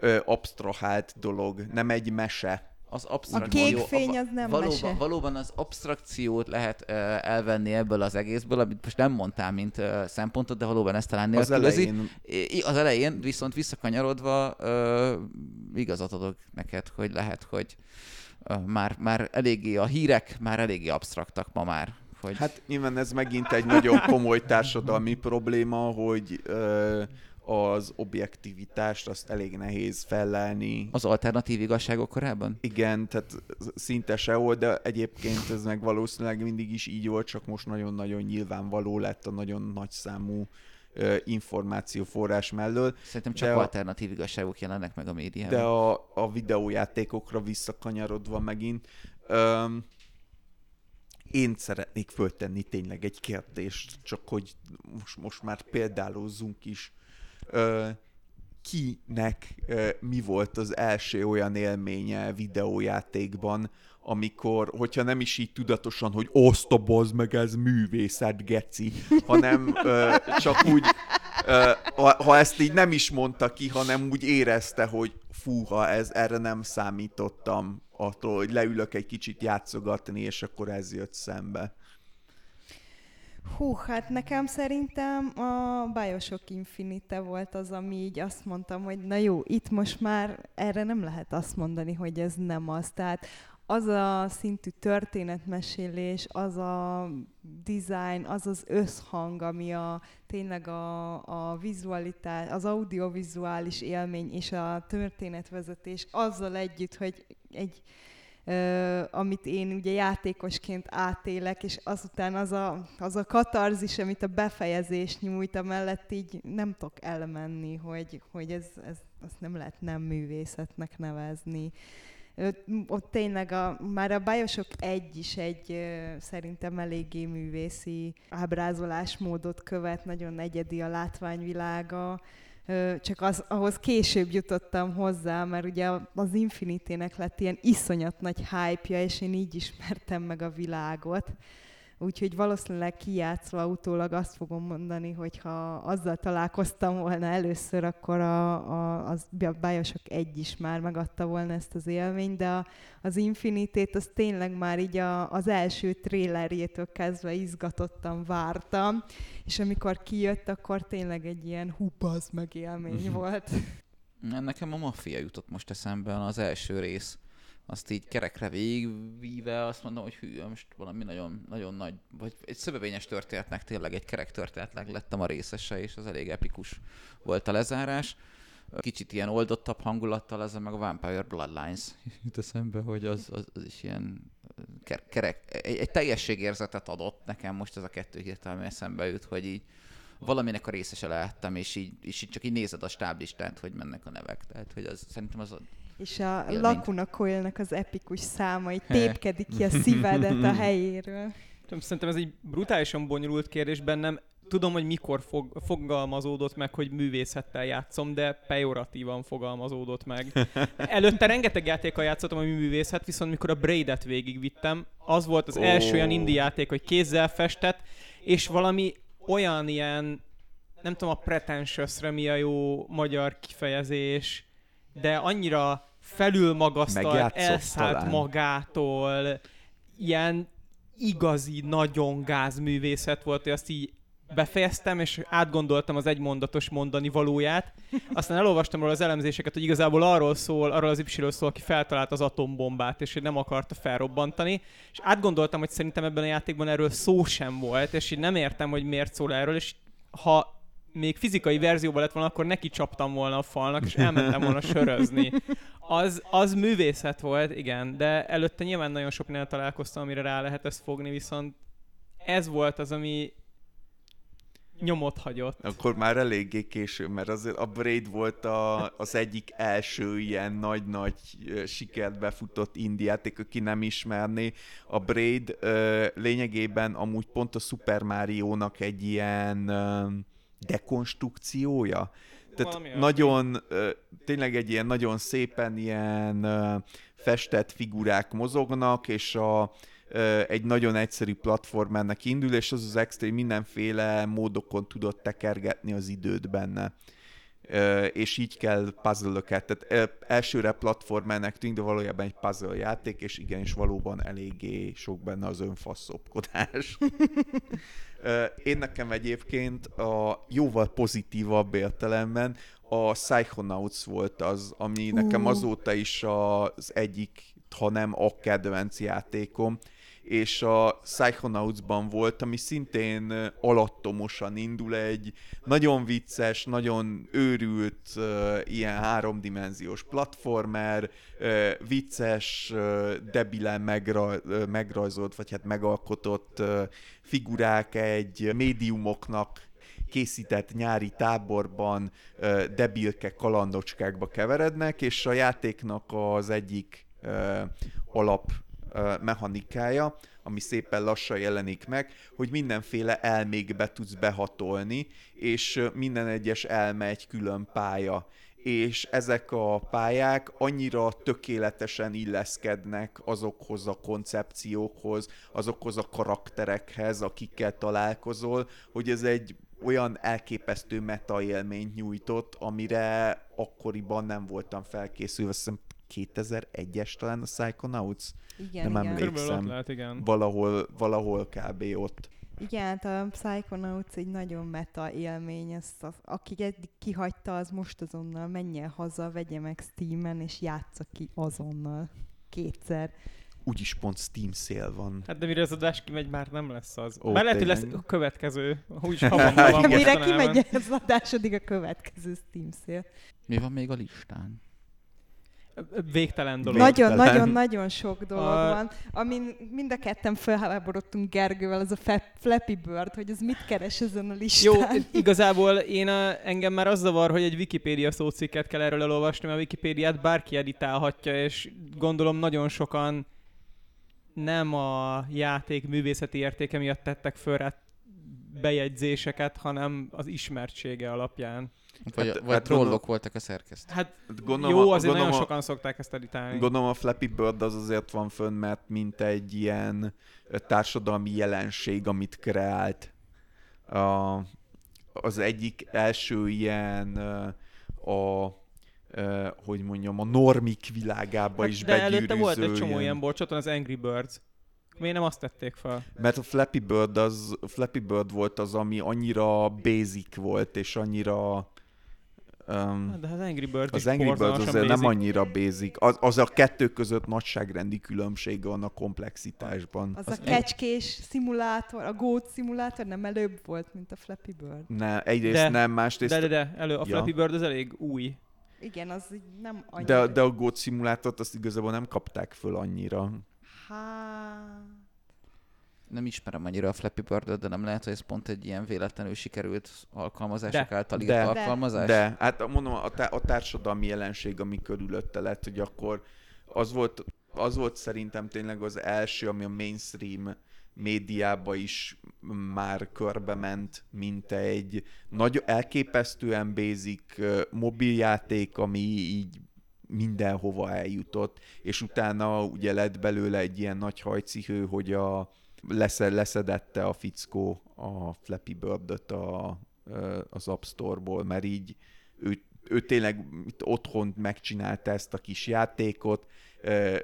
ö, abstrahált dolog, nem egy mese. Az A abstrakció, kék fény a- az nem valóban, mese. valóban az abstrakciót lehet elvenni ebből az egészből, amit most nem mondtál, mint szempontot, de valóban ezt talán Az nélkülözi. elején I- Az elején viszont visszakanyarodva igazat adok neked, hogy lehet, hogy már, már eléggé a hírek már eléggé absztraktak ma már. Hogy Hát nyilván ez megint egy nagyon komoly társadalmi probléma, hogy ö, az objektivitást azt elég nehéz fellelni. az alternatív igazságok korában? Igen, tehát szinte sehol, de egyébként ez meg valószínűleg mindig is így volt, csak most nagyon-nagyon nyilvánvaló lett a nagyon nagy számú információforrás mellől. Szerintem csak De a- alternatív igazságok jelennek meg a médiában. De a, a videójátékokra visszakanyarodva megint, öm, én szeretnék föltenni tényleg egy kérdést, csak hogy most, most már példálózzunk is. Ö, kinek ö, mi volt az első olyan élménye videójátékban, amikor, hogyha nem is így tudatosan, hogy bazd meg, ez művészet, geci, hanem ö, csak úgy, ö, ha, ha ezt így nem is mondta ki, hanem úgy érezte, hogy fúha, ez, erre nem számítottam attól, hogy leülök egy kicsit játszogatni, és akkor ez jött szembe. Hú, hát nekem szerintem a Bioshock Infinite volt az, ami így azt mondtam, hogy na jó, itt most már erre nem lehet azt mondani, hogy ez nem az. Tehát az a szintű történetmesélés, az a design, az az összhang, ami a, tényleg a, a vizualitás, az audiovizuális élmény és a történetvezetés azzal együtt, hogy egy amit én ugye játékosként átélek, és azután az a, az a katarzis, amit a befejezés nyújt, amellett így nem tudok elmenni, hogy, hogy ez, ez azt nem lehet nem művészetnek nevezni. Ott tényleg a, már a Bioshock egy is egy szerintem eléggé művészi ábrázolásmódot követ, nagyon egyedi a látványvilága, csak az, ahhoz később jutottam hozzá, mert ugye az Infinitének lett ilyen iszonyat nagy hype és én így ismertem meg a világot. Úgyhogy valószínűleg kijátszva utólag azt fogom mondani, hogy ha azzal találkoztam volna először, akkor a, a, az Bioshock egy is már megadta volna ezt az élményt, de a, az Infinitét az tényleg már így a, az első trélerjétől kezdve izgatottan vártam, és amikor kijött, akkor tényleg egy ilyen hupaz meg élmény volt. Nekem a maffia jutott most eszembe, az első rész. Azt így kerekre végigvíve azt mondom, hogy hű, most valami nagyon, nagyon nagy, vagy egy szövevényes történetnek tényleg egy kerek történetnek lettem a részese, és az elég epikus volt a lezárás. Kicsit ilyen oldottabb hangulattal, ez meg a Vampire Bloodlines jut eszembe, hogy az, az, az is ilyen ker- kerek, egy, egy teljességérzetet adott nekem most ez a kettő hirtelen eszembe jut, hogy így valaminek a részese lehettem, és így, és így csak így nézed a stáblistát, hogy mennek a nevek. Tehát, hogy az, szerintem az a És a Élményt. Lacuna Coil-nek az epikus száma, így tépkedik ki a szívedet a helyéről. Szerintem ez egy brutálisan bonyolult kérdés bennem. Tudom, hogy mikor fog, fogalmazódott meg, hogy művészettel játszom, de pejoratívan fogalmazódott meg. Előtte rengeteg játékkal játszottam, ami művészet, viszont mikor a Braid-et végigvittem, az volt az Ó. első olyan indie játék, hogy kézzel festett, és valami olyan ilyen, nem tudom a pretentiousre mi a jó magyar kifejezés, de annyira felülmagasztalt, elszállt talán. magától, ilyen igazi, nagyon gázművészet volt, hogy azt így befejeztem, és átgondoltam az egymondatos mondani valóját. Aztán elolvastam róla az elemzéseket, hogy igazából arról szól, arról az ipsiről szól, aki feltalált az atombombát, és hogy nem akarta felrobbantani. És átgondoltam, hogy szerintem ebben a játékban erről szó sem volt, és így nem értem, hogy miért szól erről, és ha még fizikai verzióban lett volna, akkor neki csaptam volna a falnak, és elmentem volna sörözni. Az, az művészet volt, igen, de előtte nyilván nagyon soknél találkoztam, amire rá lehet ezt fogni, viszont ez volt az, ami nyomot hagyott. Akkor már eléggé késő, mert azért a Braid volt a, az egyik első ilyen nagy-nagy sikert befutott indie játék, aki nem ismerné. A Braid ö, lényegében amúgy pont a Super Mario-nak egy ilyen dekonstrukciója. Tehát Valami nagyon, tényleg egy ilyen nagyon szépen ilyen festett figurák mozognak, és a, egy nagyon egyszerű platformernek indul, és az az extrém mindenféle módokon tudott tekergetni az időt benne. És így kell puzzle-öket, tehát elsőre platformernek tűnik, de valójában egy puzzle játék, és igenis valóban eléggé sok benne az önfaszopkodás. Én nekem egyébként a jóval pozitívabb értelemben a Psychonauts volt az, ami nekem azóta is az egyik, ha nem a kedvenc játékom, és a Psychonautsban volt, ami szintén alattomosan indul, egy nagyon vicces, nagyon őrült, ilyen háromdimenziós platformer, vicces, debilen megra, megrajzolt, vagy hát megalkotott figurák egy médiumoknak készített nyári táborban debilke kalandocskákba keverednek, és a játéknak az egyik alap mechanikája, ami szépen lassan jelenik meg, hogy mindenféle elmékbe tudsz behatolni, és minden egyes elme egy külön pálya és ezek a pályák annyira tökéletesen illeszkednek azokhoz a koncepciókhoz, azokhoz a karakterekhez, akikkel találkozol, hogy ez egy olyan elképesztő meta élményt nyújtott, amire akkoriban nem voltam felkészülve. Azt hiszem 2001-es talán a Psychonauts? Igen, Nem igen. emlékszem. Lehet, igen. Valahol, valahol kb. ott. Igen, hát a Psychonauts egy nagyon meta élmény, ezt az, aki eddig kihagyta, az most azonnal menjen haza, vegye meg Steamen, és játsza ki azonnal. Kétszer. Úgyis pont Steam szél van. Hát de mire az adás kimegy, már nem lesz az. Ó, Bár lehet, hogy lesz a következő. Úgyis havonnan van. Mire kimegy az adásodik a következő Steam szél. Mi van még a listán? Végtelen dolog. Nagyon-nagyon-nagyon sok dolog A- van, amin mind a ketten felháborodtunk Gergővel, az a Fe- Flappy Bird, hogy az mit keres ezen a Jó, listán. igazából én a, engem már az zavar, hogy egy Wikipédia szócikket kell erről elolvasni, mert a Wikipédiát bárki editálhatja, és gondolom nagyon sokan nem a játék művészeti értéke miatt tettek föl rá bejegyzéseket, hanem az ismertsége alapján. Vagy, Hát- hát, vagy hát trollok gondolom- voltak a szerkesztő. Hát Gondolom, jó, azért nagyon gondolom a- sokan szokták ezt editálni. Gondolom a Flappy Bird az azért van fönn, mert mint egy ilyen társadalmi jelenség, amit kreált. A, az egyik első ilyen a hogy mondjam, a normik világába is Hát, de előtte volt egy csomó ilyen- ilyen borcsaton, az Angry Birds. Miért nem azt tették fel? Mert a Flappy Bird, az, Flappy Bird volt az, ami annyira basic volt, és annyira... Um, De az Angry Birds az is Angry Bird azért nem basic. annyira basic. Az, az a kettő között nagyságrendi különbség van a komplexitásban. Az a kecskés szimulátor, a Goat szimulátor nem előbb volt, mint a Flappy Bird. Ne, egyrészt De- nem, másrészt... De, de, de, elő, a Ja. Flappy Bird az elég új. Igen, az nem annyira. de, de a Goat szimulátort azt igazából nem kapták föl annyira. Hát... Nem ismerem annyira a Flappy bird de nem lehet, hogy ez pont egy ilyen véletlenül sikerült alkalmazások De. által De. alkalmazás? De, hát mondom, a, tá- a társadalmi jelenség, ami körülötte lett, hogy akkor az volt, az volt szerintem tényleg az első, ami a mainstream médiába is már körbe ment, mint egy nagy, elképesztően basic mobiljáték, ami így mindenhova eljutott, és utána ugye lett belőle egy ilyen nagy hajcihő, hogy a, leszed, leszedette a fickó a Flappy Bird-öt a, az App Store-ból, mert így ő, ő tényleg itt otthon megcsinálta ezt a kis játékot,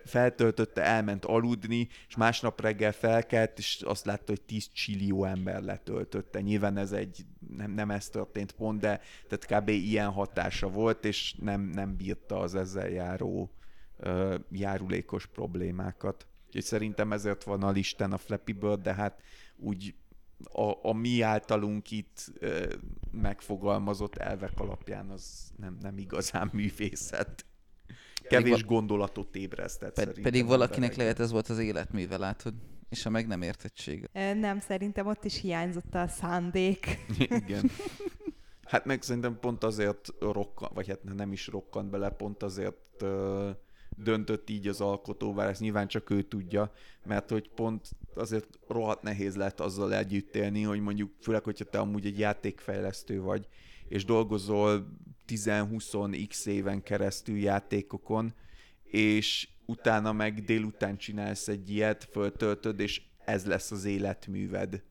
feltöltötte, elment aludni, és másnap reggel felkelt, és azt látta, hogy 10 csillió ember letöltötte. Nyilván ez egy, nem, nem ez történt pont, de tehát kb. ilyen hatása volt, és nem, nem bírta az ezzel járó járulékos problémákat. Úgyhogy szerintem ezért van a listán a Flappy Bird, de hát úgy a, a mi általunk itt ö, megfogalmazott elvek alapján az nem, nem igazán művészet. Kevés gondolatot ébresztett Ped- szerintem pedig valakinek emberekben. lehet ez volt az életműve, látod? És a meg nem értettség. Nem, szerintem ott is hiányzott a szándék. Igen. Hát meg szerintem pont azért rokkan, vagy hát nem is rokkant bele, pont azért ö, döntött így az alkotó, bár ezt nyilván csak ő tudja, mert hogy pont azért rohadt nehéz lett azzal együtt élni, hogy mondjuk, főleg, hogyha te amúgy egy játékfejlesztő vagy, és dolgozol 10-20x éven keresztül játékokon, és utána meg délután csinálsz egy ilyet, föltöltöd, és ez lesz az életműved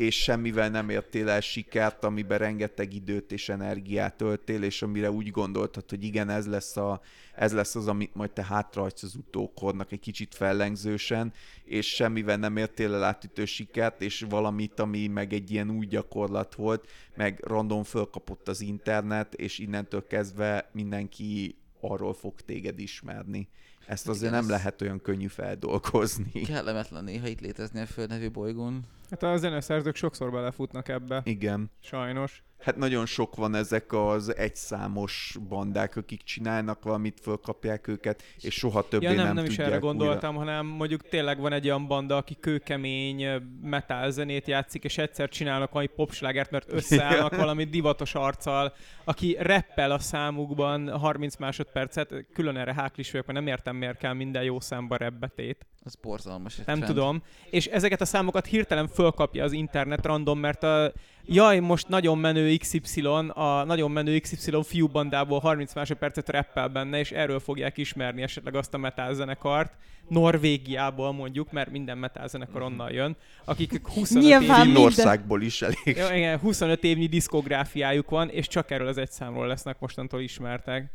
és semmivel nem értél el sikert, amiben rengeteg időt és energiát töltél, és amire úgy gondoltad, hogy igen, ez lesz, a, ez lesz az, amit majd te hátrahagysz az utókornak egy kicsit fellengzősen, és semmivel nem értél el átütő sikert, és valamit, ami meg egy ilyen új gyakorlat volt, meg random fölkapott az internet, és innentől kezdve mindenki arról fog téged ismerni. Ezt azért Igen, nem ez- lehet olyan könnyű feldolgozni. Kellemetlen néha itt létezni a Földnevű bolygón. Hát a zeneszerzők sokszor belefutnak ebbe, Igen. sajnos. Hát nagyon sok van ezek az egyszámos bandák, akik csinálnak valamit, fölkapják őket, és soha többé Ja, nem, nem, nem, is tudják erre újra. gondoltam, hanem mondjuk tényleg van egy olyan banda, aki kőkemény metal zenét játszik, és egyszer csinálnak valami popslágert, mert összeállnak valami divatos arccal, aki reppel a számukban 30 másodpercet, külön erre háklis vagyok, mert nem értem, miért kell minden jó számba rebbetét. Az borzalmas. Nem trend. tudom. És ezeket a számokat hirtelen fölkapja az internet random, mert a jaj, most nagyon menő XY, a nagyon menő XY fiúbandából 30 másodpercet reppel benne, és erről fogják ismerni esetleg azt a metal zenekart, Norvégiából mondjuk, mert minden metal zenekar onnan jön, akik 25 Nyilván évnyi, Finnországból is elég. ja, igen, 25 évnyi diszkográfiájuk van, és csak erről az egy számról lesznek mostantól ismertek.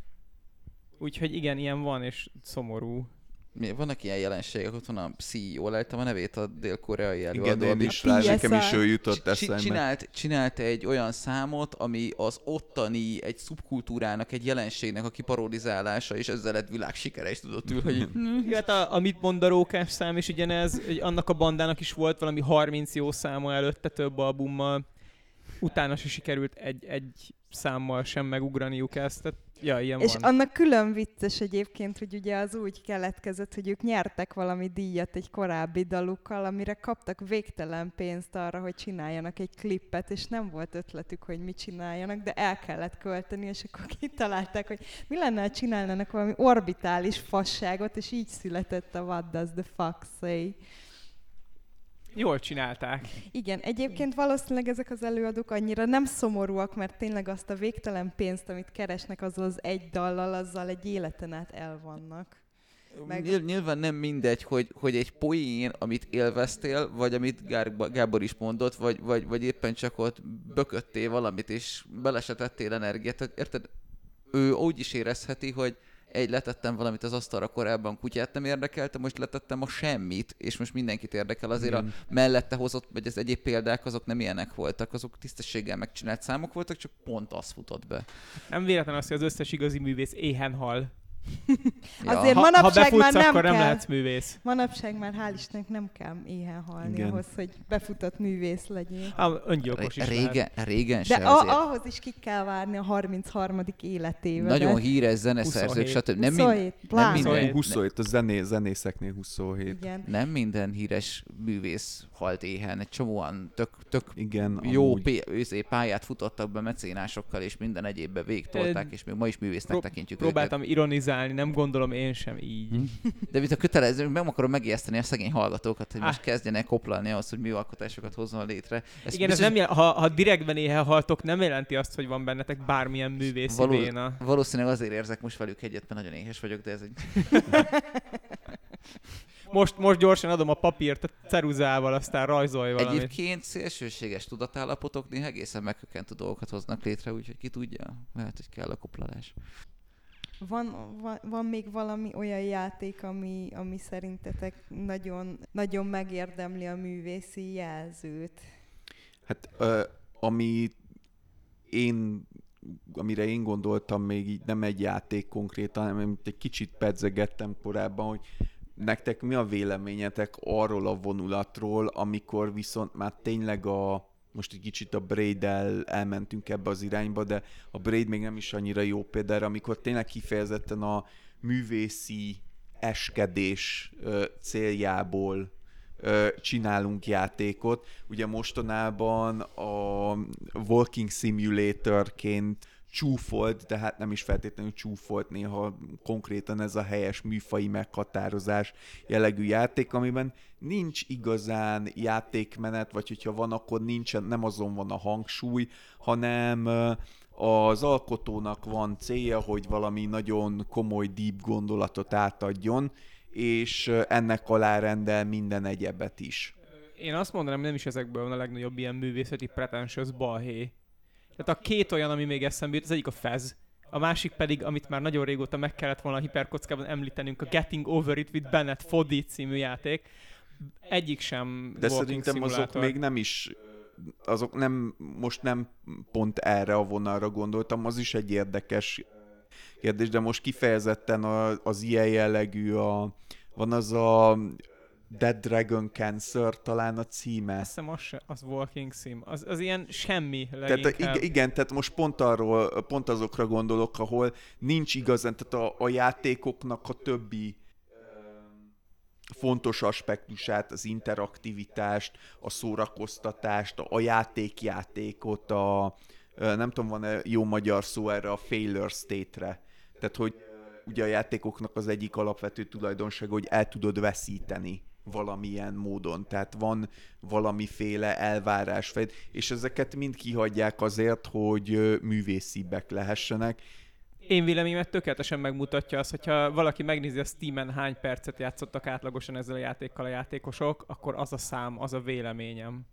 Úgyhogy igen, ilyen van, és szomorú. Mi, vannak ilyen jelenségek, ott van a CEO, lejtem a nevét a dél-koreai előadó. Igen, én is rá, nekem is ő jutott eszembe. Csinált, csinált egy olyan számot, ami az ottani, egy szubkultúrának, egy jelenségnek a kiparodizálása, és ezzel lett világsikere, és tudott ül, hogy Ja, hát a, amit mond a rókás szám is ugyanez, hogy annak a bandának is volt valami 30 jó száma előtte több albummal, utána se sikerült egy, egy számmal sem megugraniuk ezt, tehát ja, ilyen És van. annak külön vicces egyébként, hogy ugye az úgy keletkezett, hogy ők nyertek valami díjat egy korábbi dalukkal, amire kaptak végtelen pénzt arra, hogy csináljanak egy klippet, és nem volt ötletük, hogy mit csináljanak, de el kellett költeni, és akkor kitalálták, hogy mi lenne, ha csinálnának valami orbitális fasságot, és így született a What Does the Fuck Say. Jól csinálták. Igen, egyébként valószínűleg ezek az előadók annyira nem szomorúak, mert tényleg azt a végtelen pénzt, amit keresnek azzal az egy dallal, azzal egy életen át elvannak. Meg- Nyilv- nyilván nem mindegy, hogy, hogy egy poén, amit élveztél, vagy amit Gár- Gábor is mondott, vagy, vagy, vagy éppen csak ott bököttél valamit, és belesetettél energiát. Érted? Ő úgy is érezheti, hogy egy letettem valamit az asztalra korábban, kutyát nem érdekelte, most letettem a semmit, és most mindenkit érdekel. Azért a Igen. mellette hozott, vagy az egyéb példák, azok nem ilyenek voltak, azok tisztességgel megcsinált számok voltak, csak pont az futott be. Nem véletlen az, hogy az összes igazi művész éhen hal. Azért Ha, manapság ha befutsz, már nem akkor nem kell. lehetsz művész. Manapság már hál' Istennek nem kell éhen halni Igen. ahhoz, hogy befutott művész legyél. Ah, öngyilkos is lehet. régen, régen De se a, azért. ahhoz is ki kell várni a 33. életével. Nagyon híres zeneszerzők, 27. stb. Nem, mind, 27, nem minden, 27. 27, a zené, zenészeknél 27. Igen. nem minden híres művész halt éhen. Egy csomóan tök, tök Igen, jó amúgy. őzé pályát futottak be mecénásokkal, és minden egyébbe végtolták, és még ma is művésznek pró- tekintjük Próbáltam ironizálni, nem gondolom én sem így. őket. De mint a kötelező, meg akarom megijeszteni a szegény hallgatókat, hogy Ah. most kezdjenek koplalni ahhoz, hogy műalkotásokat hozzon létre. Ezt Igen, ez biztos- nem jel- ha, ha direktben éhen haltok, nem jelenti azt, hogy van bennetek bármilyen művészi Való- véna. Valószínűleg azért érzek most velük egyet, mert nagyon éhes vagyok, de ez egy... Most, most gyorsan adom a papírt a ceruzával, aztán rajzolj valamit. Egyébként szélsőséges tudatállapotok néha egészen megkökkentő dolgokat hoznak létre, úgyhogy ki tudja, lehet, hogy kell a koplalás. Van, van, van még valami olyan játék, ami, ami szerintetek nagyon, nagyon megérdemli a művészi jelzőt? Hát ö, ami én amire én gondoltam még így nem egy játék konkrétan, hanem egy kicsit pedzegettem korábban, hogy nektek mi a véleményetek arról a vonulatról, amikor viszont már tényleg a most egy kicsit a braid elmentünk ebbe az irányba, de a Braid még nem is annyira jó példára, amikor tényleg kifejezetten a művészi eskedés céljából csinálunk játékot. Ugye mostanában a Walking Simulatorként csúfolt, de hát nem is feltétlenül csúfolt, néha konkrétan ez a helyes műfai meghatározás jellegű játék, amiben nincs igazán játékmenet, vagy hogyha van, akkor nincsen, nem azon van a hangsúly, hanem az alkotónak van célja, hogy valami nagyon komoly, deep gondolatot átadjon, és ennek alárendel minden egyebet is. Én azt mondanám, nem is ezekből van a legnagyobb ilyen művészeti pretentious balhé. Tehát a két olyan, ami még eszembe jut, az egyik a Fez, a másik pedig, amit már nagyon régóta meg kellett volna a hiperkockában említenünk, a Getting Over It with Bennett Foddy című játék. Egyik sem De szerintem azok még nem is azok nem, most nem pont erre a vonalra gondoltam, az is egy érdekes kérdés, de most kifejezetten az ilyen jellegű, a, van az a Dead Dragon Cancer talán a címe. Azt hiszem, az, se, az Walking Sim. Az, az ilyen semmi leginkább. Tehát, igen, tehát most pont arról, pont azokra gondolok, ahol nincs igazán, tehát a, a játékoknak a többi fontos aspektusát, az interaktivitást, a szórakoztatást, a játékjátékot, a nem tudom, van-e jó magyar szó erre a failure state-re. Tehát, hogy ugye a játékoknak az egyik alapvető tulajdonság, hogy el tudod veszíteni valamilyen módon. Tehát van valamiféle elvárás, és ezeket mind kihagyják azért, hogy művészibbek lehessenek. Én véleményemet tökéletesen megmutatja az, hogyha valaki megnézi a Steam-en hány percet játszottak átlagosan ezzel a játékkal a játékosok, akkor az a szám, az a véleményem.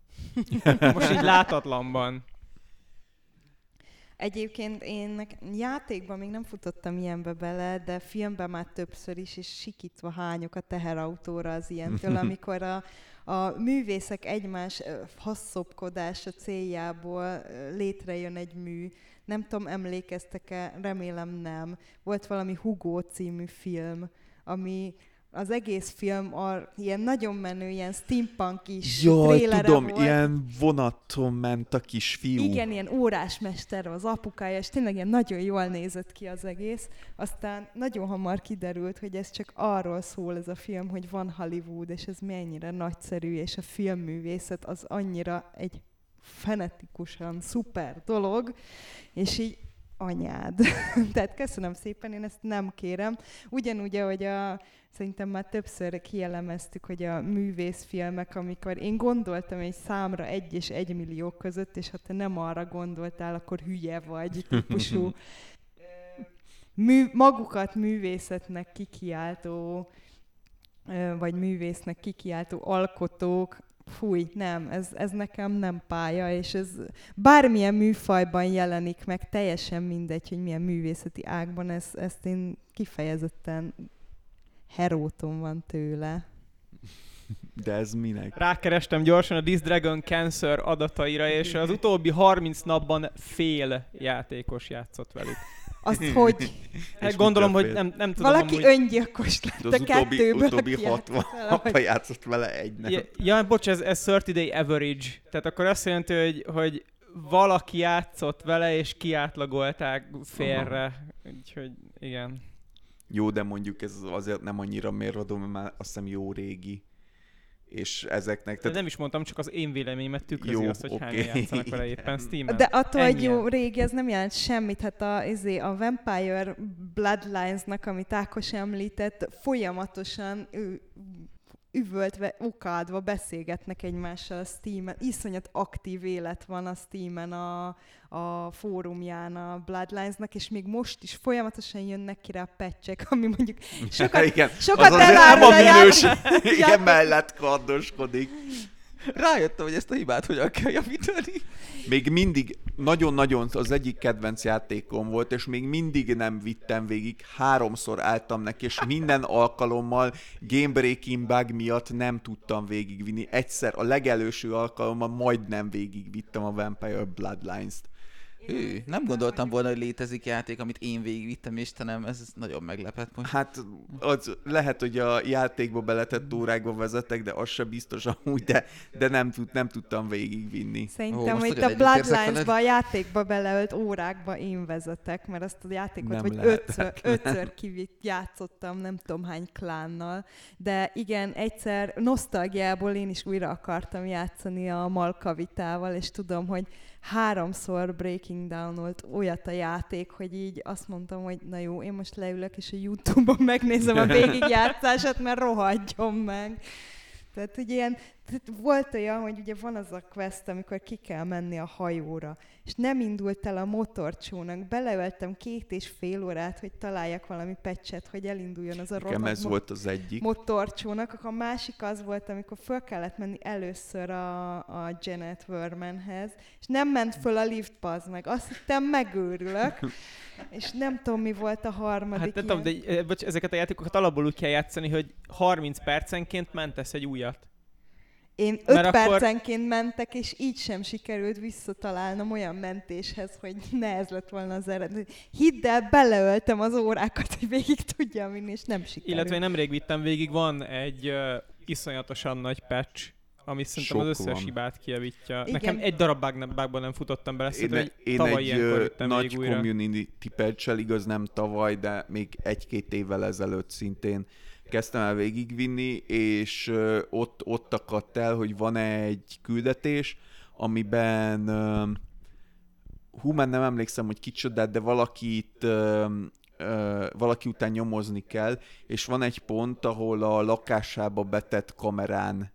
Most így látatlanban. Egyébként én játékban még nem futottam ilyenbe bele, de filmben már többször is, és sikítva hányok a teherautóra az ilyentől, amikor a, a művészek egymás faszopkodása céljából létrejön egy mű. Nem tudom, emlékeztek-e, remélem nem. Volt valami Hugo című film, ami az egész film a, ilyen nagyon menő, ilyen steampunk is Jaj, tudom, volt. ilyen vonaton ment a kis fiú. Igen, ilyen órásmester az apukája, és tényleg ilyen nagyon jól nézett ki az egész. Aztán nagyon hamar kiderült, hogy ez csak arról szól ez a film, hogy van Hollywood, és ez mennyire nagyszerű, és a filmművészet az annyira egy fenetikusan szuper dolog, és így anyád. Tehát köszönöm szépen, én ezt nem kérem. Ugyanúgy, ahogy a, szerintem már többször kielemeztük, hogy a művészfilmek, amikor én gondoltam egy számra egy és egy millió között, és ha te nem arra gondoltál, akkor hülye vagy típusú mű, magukat művészetnek kikiáltó vagy művésznek kikiáltó alkotók fúj, nem, ez, ez nekem nem pálya, és ez bármilyen műfajban jelenik meg, teljesen mindegy, hogy milyen művészeti ágban, ezt, ezt én kifejezetten heróton van tőle. De ez minek? Rákerestem gyorsan a This Dragon Cancer adataira, és az utóbbi 30 napban fél játékos játszott velük. Azt hogy? Hát gondolom, hogy nem, nem tudom Valaki amúgy... öngyilkos lett az a utóbbi, kettőből, utóbbi 60 napban játszott vele egy, nem? Ja, ja, bocs, ez, ez 30 day average. Tehát akkor azt jelenti, hogy, hogy valaki játszott vele, és kiátlagolták félre. Úgyhogy igen. Jó, de mondjuk ez azért nem annyira mérvadó, mert már azt hiszem jó régi és ezeknek... Tehát... nem is mondtam, csak az én véleményemet tükrözi jó, azt, hogy okay. hányan játszanak vele éppen steam De attól, hogy jó régi, ez nem jelent semmit. Hát a, izé, a Vampire Bloodlines-nak, amit Ákos említett, folyamatosan ő, üvöltve, okádva beszélgetnek egymással a Steam-en. Iszonyat aktív élet van a Steam-en a, a fórumján a Bloodlines-nak, és még most is folyamatosan jönnek ki rá a pecsek, ami mondjuk sokat, igen, sokat az elárul a minőség, igen, mellett kardoskodik. Rájöttem, hogy ezt a hibát hogyan kell javítani. Még mindig nagyon-nagyon az egyik kedvenc játékom volt, és még mindig nem vittem végig. Háromszor álltam neki, és minden alkalommal game breaking bug miatt nem tudtam végigvinni. Egyszer a legelőső alkalommal majdnem végigvittem a Vampire Bloodlines-t. Hű, nem gondoltam volna, hogy létezik játék, amit én végigvittem, Istenem, ez, ez nagyon meglepett most. Hát az lehet, hogy a játékba beletett órákba vezetek, de az se biztos amúgy, de, de nem, tud, nem tudtam végigvinni. Szerintem, Ó, hogy itt a Bloodlines-ba a játékba beleölt órákba én vezetek, mert azt a játékot Nem vagy ötször, ötször kivitt, játszottam, nem tudom hány klánnal, de igen, egyszer nosztalgiából én is újra akartam játszani a Malkavitával, és tudom, hogy háromszor Breaking Down volt olyat a játék, hogy így azt mondtam, hogy na jó, én most leülök, és a Youtube-on megnézem a végigjátszását, mert rohadjon meg. Tehát, hogy ilyen, volt olyan, hogy ugye van az a quest, amikor ki kell menni a hajóra, és nem indult el a motorcsónak, beleöltem két és fél órát, hogy találjak valami pecset, hogy elinduljon az a Nekem rohadt ez mo- volt az egyik. motorcsónak, akkor a másik az volt, amikor föl kellett menni először a, a Janet Vermanhez, és nem ment föl a lift, bazd meg. Azt hittem, megőrülök, és nem tudom, mi volt a harmadik Hát nem tudom, de eh, bocs, ezeket a játékokat alapból úgy kell játszani, hogy 30 percenként mentesz egy újat. Én öt Mert akkor- percenként mentek, és így sem sikerült visszatalálnom olyan mentéshez, hogy ne ez lett volna az eredmény. Hidd el, beleöltem az órákat, hogy végig tudjam vinni, és nem sikerült. Illetve én nemrég vittem végig, van egy uh, iszonyatosan nagy patch, ami szerintem az Sok összes van. hibát kijavítja. Igen. Nekem egy darab bug nem, bugban nem futottam bele, Én, szerintem egy én tavaly egy ö, nagy community patch igaz nem tavaly, de még egy-két évvel ezelőtt szintén kezdtem el végigvinni, és ott, ott akadt el, hogy van egy küldetés, amiben hú, már nem emlékszem, hogy kicsodát, de valakit valaki után nyomozni kell, és van egy pont, ahol a lakásába betett kamerán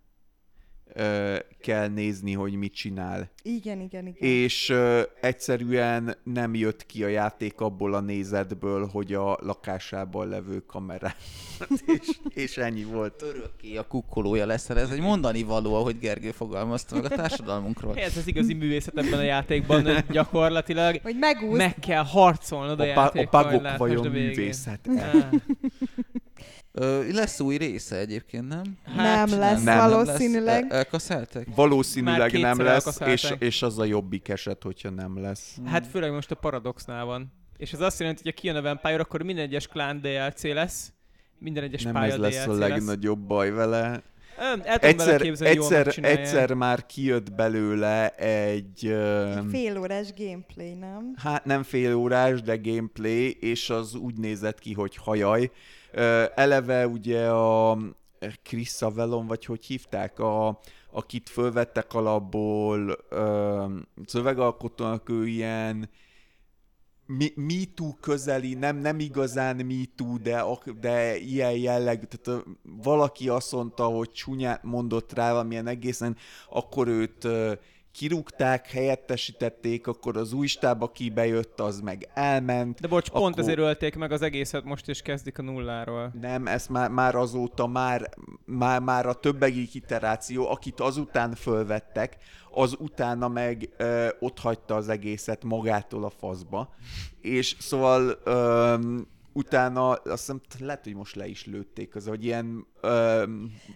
ö, kell nézni, hogy mit csinál Igen, igen, igen. és ö, egyszerűen nem jött ki a játék abból a nézetből, hogy a lakásában levő kamera. és, és ennyi volt. Örökké a kukkolója lesz, ez egy mondani való, ahogy Gergő fogalmazta meg a társadalmunkról. Ez az igazi művészet ebben a játékban, gyakorlatilag Hogy megúsz, meg kell harcolnod a, A, a játékkal, hogy pagok vajon a művészet? Ö, lesz új része egyébként, nem? Hát, nem lesz nem. valószínűleg. El- elkaszáltak? Már Valószínűleg kétszer nem lesz, és, és az a jobbik eset, hogyha nem lesz. Hát főleg most a Paradoxnál van. És ez azt jelenti, hogy ha kijön a Vampire, akkor minden egyes klán DLC lesz, minden egyes Nem pálya ez lesz DLC a legnagyobb baj vele. El tudom Egyszer, egyszer, egyszer már kijött belőle egy... Egy fél órás gameplay, nem? Hát nem fél órás, de gameplay, és az úgy nézett ki, hogy hajaj. Eleve ugye a Chris Savellon, vagy hogy hívták, a, akit fölvettek alapból szövegalkotónak, ő ilyen mi- MeToo közeli, nem, nem igazán MeToo, de, ak- de ilyen jellegű, tehát valaki azt mondta, hogy csúnyát mondott rá valamilyen egészen, akkor őt kirúgták, helyettesítették, akkor az új stáb, aki bejött, az meg elment. De bocs, pont Akkor- ezért ölték meg az egészet most, és kezdik a nulláról. Nem, ez már, már azóta már, már, már a többegi iteráció, akit azután fölvettek, az utána meg ö, ott hagyta az egészet magától a faszba. És szóval ö, utána azt hiszem, lehet, hogy most le is lőtték, az, hogy ilyen ö,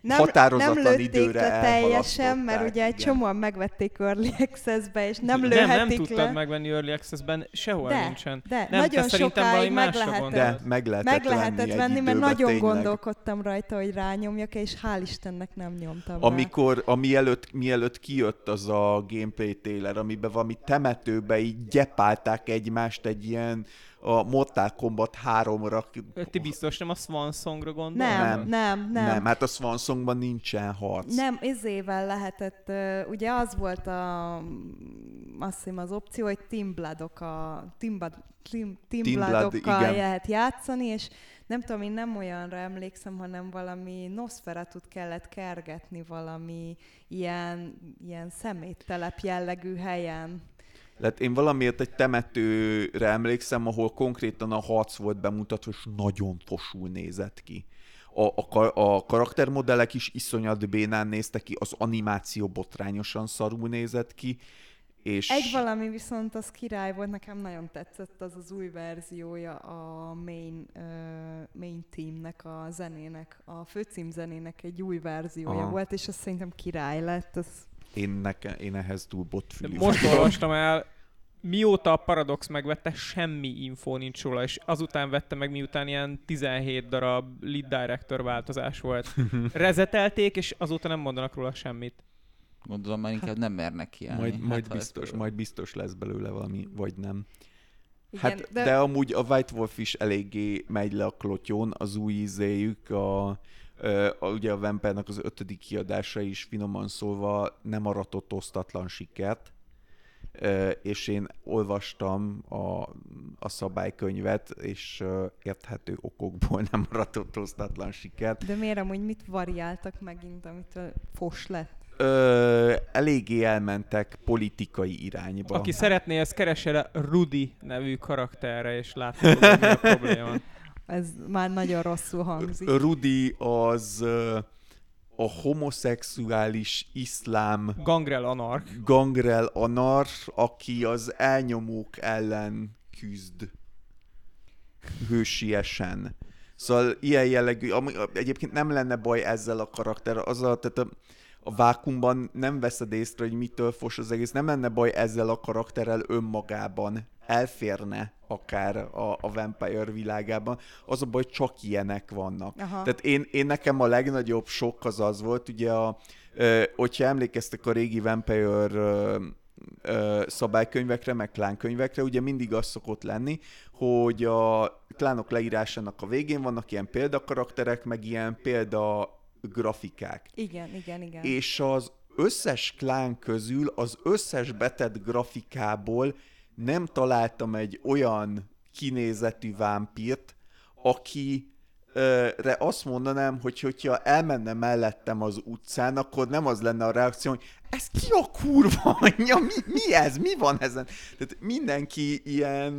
Nem, határozatlan nem lőtték időre le teljesen, mert ugye egy igen. csomóan megvették Early Access-be, és nem nem, lőhetik nem le. tudtad megvenni Early Access-ben, sehol de, nincsen. de, Nem, nagyon sokáig meg lehetett. De meg lehetett, Meg lehetett venni, mert nagyon tényleg. gondolkodtam rajta, hogy rányomjak, és hál' Istennek nem nyomtam rá. Amikor, a mielőtt, mielőtt kijött az a gameplay trailer, amiben valami temetőbe így gyepálták egymást egy ilyen a Mortal Kombat 3-ra. Ti biztos nem a Swan Songra gondolod? Nem, Nem. Nem, nem. Hát a Swan Songban nincsen harc. nem izével lehetett, ugye az volt a, azt hiszem az opció, hogy Team Bloodok a, Team Blood, Bloodokkal igen. lehet játszani, és nem tudom, én nem olyanra emlékszem, hanem valami Nosferatut kellett kergetni valami ilyen, ilyen szeméttelep jellegű helyen. Lett, én valamiért egy temetőre emlékszem, ahol konkrétan a harc volt bemutatva, és nagyon fosul nézett ki. A, a, a karaktermodellek is iszonyat bénán néztek ki, az animáció botrányosan szarul nézett ki, és... Egy valami viszont az király volt, nekem nagyon tetszett az az új verziója a main, uh, main teamnek, a zenének, a főcímzenének egy új verziója Aha. volt, és az szerintem király lett. Az... Én, nekem, én ehhez túl botfülű Most olvastam el, mióta a Paradox megvette, semmi infó nincs róla, és azután vette meg, miután ilyen 17 darab lead director változás volt. Rezetelték, és azóta nem mondanak róla semmit. Gondolom már inkább nem mernek kiállni. Majd, Hát, majd, biztos, majd biztos lesz belőle valami, vagy nem. Igen, Hát, de... de amúgy a White Wolf is eléggé megy le a klotyón, az új ízéjük, a, a, ugye a Vampire-nak az ötödik kiadása is finoman szólva nem aratott osztatlan sikert, és én olvastam a, a szabálykönyvet, és érthető okokból nem aratott osztatlan sikert. De miért amúgy mit variáltak megint, amitől fos lett? Ö, eléggé elmentek politikai irányba. Aki szeretné, ezt keresse le Rudy nevű karakterre, és látni, hogy mi a probléma. Ez már nagyon rosszul hangzik. Rudi az ö, a homoszexuális iszlám Gangrel Anark. gangrel anar, aki az elnyomók ellen küzd hősiesen. Szóval ilyen jellegű, ami, egyébként nem lenne baj ezzel a karakter, az a, tehát a, a vákumban nem veszed észre, hogy mitől fos az egész, nem lenne baj ezzel a karakterrel önmagában, elférne akár a, a Vampire világában, az a baj, csak ilyenek vannak. Aha. Tehát én, én nekem a legnagyobb sok az az volt, ugye, a, ö, hogyha emlékeztek a régi Vampire ö, ö, szabálykönyvekre, meg klánkönyvekre, ugye mindig az szokott lenni, hogy a klánok leírásának a végén vannak ilyen példakarakterek, meg ilyen példa grafikák. Igen, igen, igen. És az összes klán közül, az összes betett grafikából nem találtam egy olyan kinézetű vámpírt, aki re azt mondanám, hogy hogyha elmenne mellettem az utcán, akkor nem az lenne a reakció, hogy ez ki a kurva anyja, mi, mi ez, mi van ezen? Tehát mindenki ilyen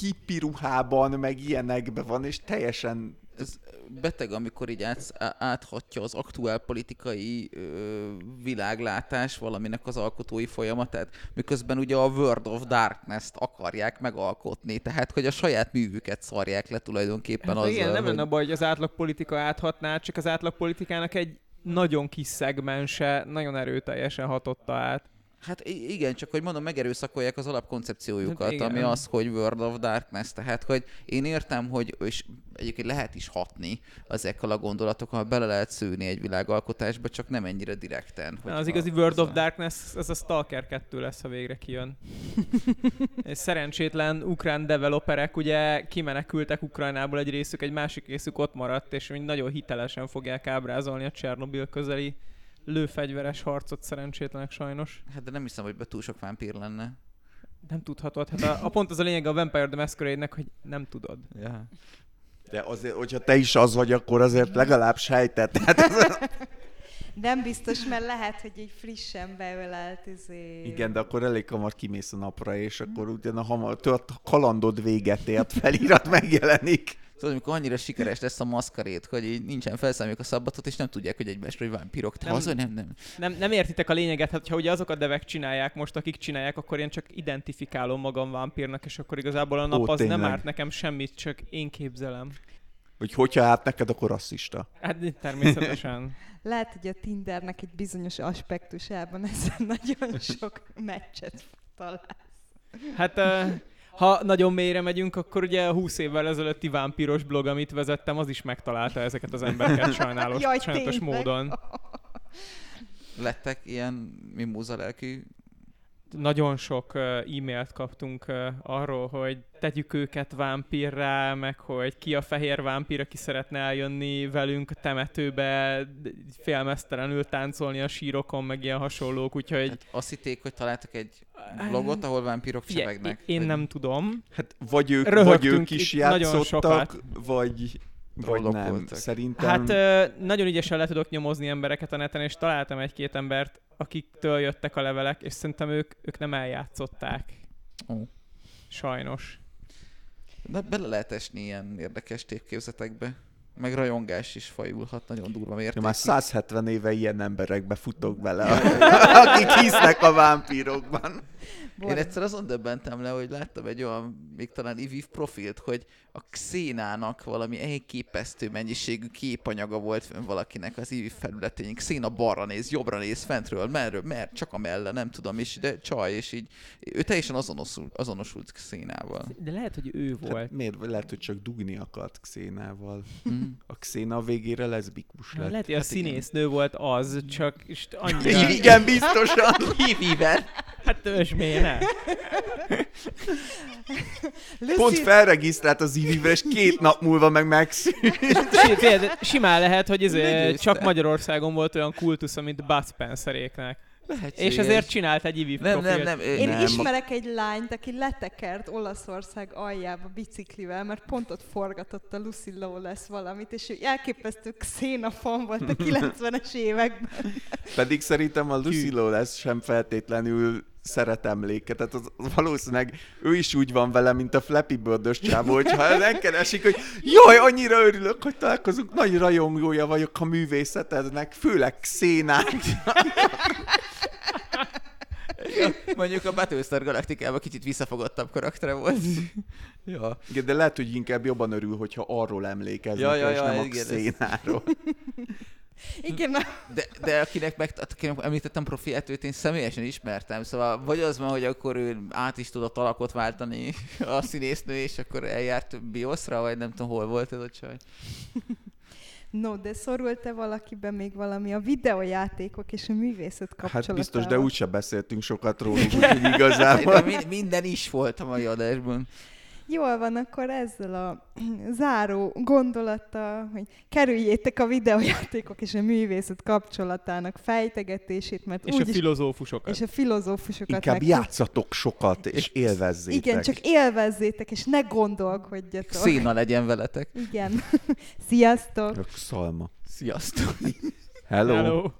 hippi ruhában, meg ilyenekben van, és teljesen ez beteg, amikor így át, áthatja az aktuál politikai ö, világlátás valaminek az alkotói folyamatát, miközben ugye a World of Darkness-t akarják megalkotni, tehát hogy a saját művüket szarják le tulajdonképpen Hát azzal, igen, nem hogy... lenne baj, hogy az átlagpolitika áthatná, csak az átlagpolitikának egy nagyon kis szegmense nagyon erőteljesen hatotta át. Hát igen, csak hogy mondom, megerőszakolják az alapkoncepciójukat, Igen. ami az, hogy World of Darkness, tehát hogy én értem, hogy és egyébként lehet is hatni ezekkel a gondolatokkal, bele lehet szőni egy világalkotásba, csak nem ennyire direkten. Na, az igazi World of Darkness, ez a Stalker 2 lesz, ha végre kijön. Szerencsétlen ukrán developerek ugye kimenekültek Ukrajnából egy részük, egy másik részük ott maradt, és mind nagyon hitelesen fogják ábrázolni a Csernobil közeli lőfegyveres harcot szerencsétlenek sajnos. Hát de nem hiszem, hogy be túl sok vámpír lenne. Nem tudhatod. Hát a, a pont az a lényeg a Vampire the Masquerade-nek, hogy nem tudod. Ja. De azért, hogyha te is az vagy, akkor azért legalább sejtett. Tehát ez... Nem biztos, mert lehet, hogy egy frissen beölelt izé... Igen, de akkor elég hamar kimész a napra, és akkor utána hamar tört kalandod véget ért, felirat megjelenik. Tudod, amikor annyira sikeres lesz a maszkarét, hogy így nincsen felszámoljuk a szabbatot, és nem tudják, hogy egymásra, hogy vámpírok. Te Nem. az, nem, nem. Nem, nem értitek a lényeget, hát ha ugye azok a devek csinálják most, akik csinálják, akkor én csak identifikálom magam vámpírnak, és akkor igazából a nap Ó, az nem tényleg. árt nekem semmit, csak én képzelem. Hogy hogyha hát neked, akkor rasszista. Hát természetesen. Lehet, hogy a Tindernek egy bizonyos aspektusában ezen nagyon sok meccset találsz. Hát ö, ha nagyon mélyre megyünk, akkor ugye a 20 évvel ezelőtti vámpíros blog, amit vezettem, az is megtalálta ezeket az embereket sajnálos, Jaj, sajnálatos tényleg? módon. Lettek ilyen mimóza lelkű Nagyon sok e-mailt kaptunk arról, hogy tegyük őket vámpírrá, meg hogy ki a fehér vámpír, aki szeretne eljönni velünk a temetőbe, félmeztelenül táncolni a sírokon, meg ilyen hasonlók, úgyhogy Hát azt hitték, hogy találtak egy blogot, ahol vámpírok csevegnek. én vagy- nem tudom. Hát vagy ők, vagy Röhögtünk ők is játszottak, sokat. vagy, vagy nem. voltak. Szerintem... Hát ö, nagyon ügyesen le tudok nyomozni embereket a neten, és találtam egy-két embert, akiktől jöttek a levelek, és szerintem ők, ők nem eljátszották. Ó. Sajnos. De bele lehet esni ilyen érdekes tévképzetekbe. Meg rajongás is fajulhat nagyon durva Ja, mértékig. már 170 éve ilyen emberekbe futok bele, akik hisznek a vámpírokban. Én egyszer azon döbbentem le, hogy láttam egy olyan, még talán IVIV profilt, hogy a Xénának valami elképesztő mennyiségű képanyaga volt fönn valakinek az IVIV felületén. Xéna balra néz, jobbra néz, fentről, merről, mer, csak a melle, nem tudom, és de csaj, és így ő teljesen azonosult, azonosult Xénával. De lehet, hogy ő volt. Hát miért? Lehet, hogy csak dugni akart Xénával. Mm. A Xéna a végére leszbikus lett. lehet, hogy a Hát igen. színésznő volt az, csak és annyira... Igen, biztosan. IVIV-ben. Hát törzs ne? Pont felregisztrált az ivivre, és két nap múlva meg megszűnt. Simán lehet, hogy izé, Legyőzte. csak Magyarországon volt olyan kultusza, mint Bud Spenceréknek. Lehetséges. És ezért csinált egy IVIV Nem, profilt. nem, nem. Én Nem. ismerek egy lányt, aki letekert Olaszország aljába biciklivel, mert pont ott forgatott a Lucy Lawless valamit, és ő elképesztő xénafan volt a 90-es években. Pedig szerintem a Lucy lesz sem feltétlenül szeret emléket. Tehát az, az valószínűleg ő is úgy van vele, mint a Flappy bird csávó, hogyha megkeresik, hogy jaj, annyira örülök, hogy találkozunk, nagy rajongója vagyok a művészetednek, főleg szénák. Mondjuk a Battlestar Galacticában kicsit visszafogottabb karaktere volt. ja. Igen, de lehet, hogy inkább jobban örül, hogyha arról emlékeznek, Ja, ja, és ja, nem a igen, ez- szénáról. Igen, De, de akinek, meg, akinek említettem profiát, őt én személyesen ismertem, szóval vagy az van, hogy akkor ő át is tudott alakot váltani a színésznő, és akkor eljárt Bioszra, vagy nem tudom, hol volt ez a csaj. No, de szorult-e valakiben még valami a videójátékok és a művészet kapcsolatával? Hát biztos, de úgyse beszéltünk sokat róluk, úgyhogy igazából. De mi- minden is volt a mai adásban. Jól van, akkor ezzel a záró gondolattal, hogy kerüljétek a videójátékok és a művészet kapcsolatának fejtegetését, mert És a úgyis filozófusokat. és a filozófusokat Inkább meg- játszatok sokat, és élvezzétek. Igen, csak élvezzétek, és ne gondolkodjatok. Széna legyen veletek. Igen. Sziasztok! Szalma. Sziasztok! Hello. Hello.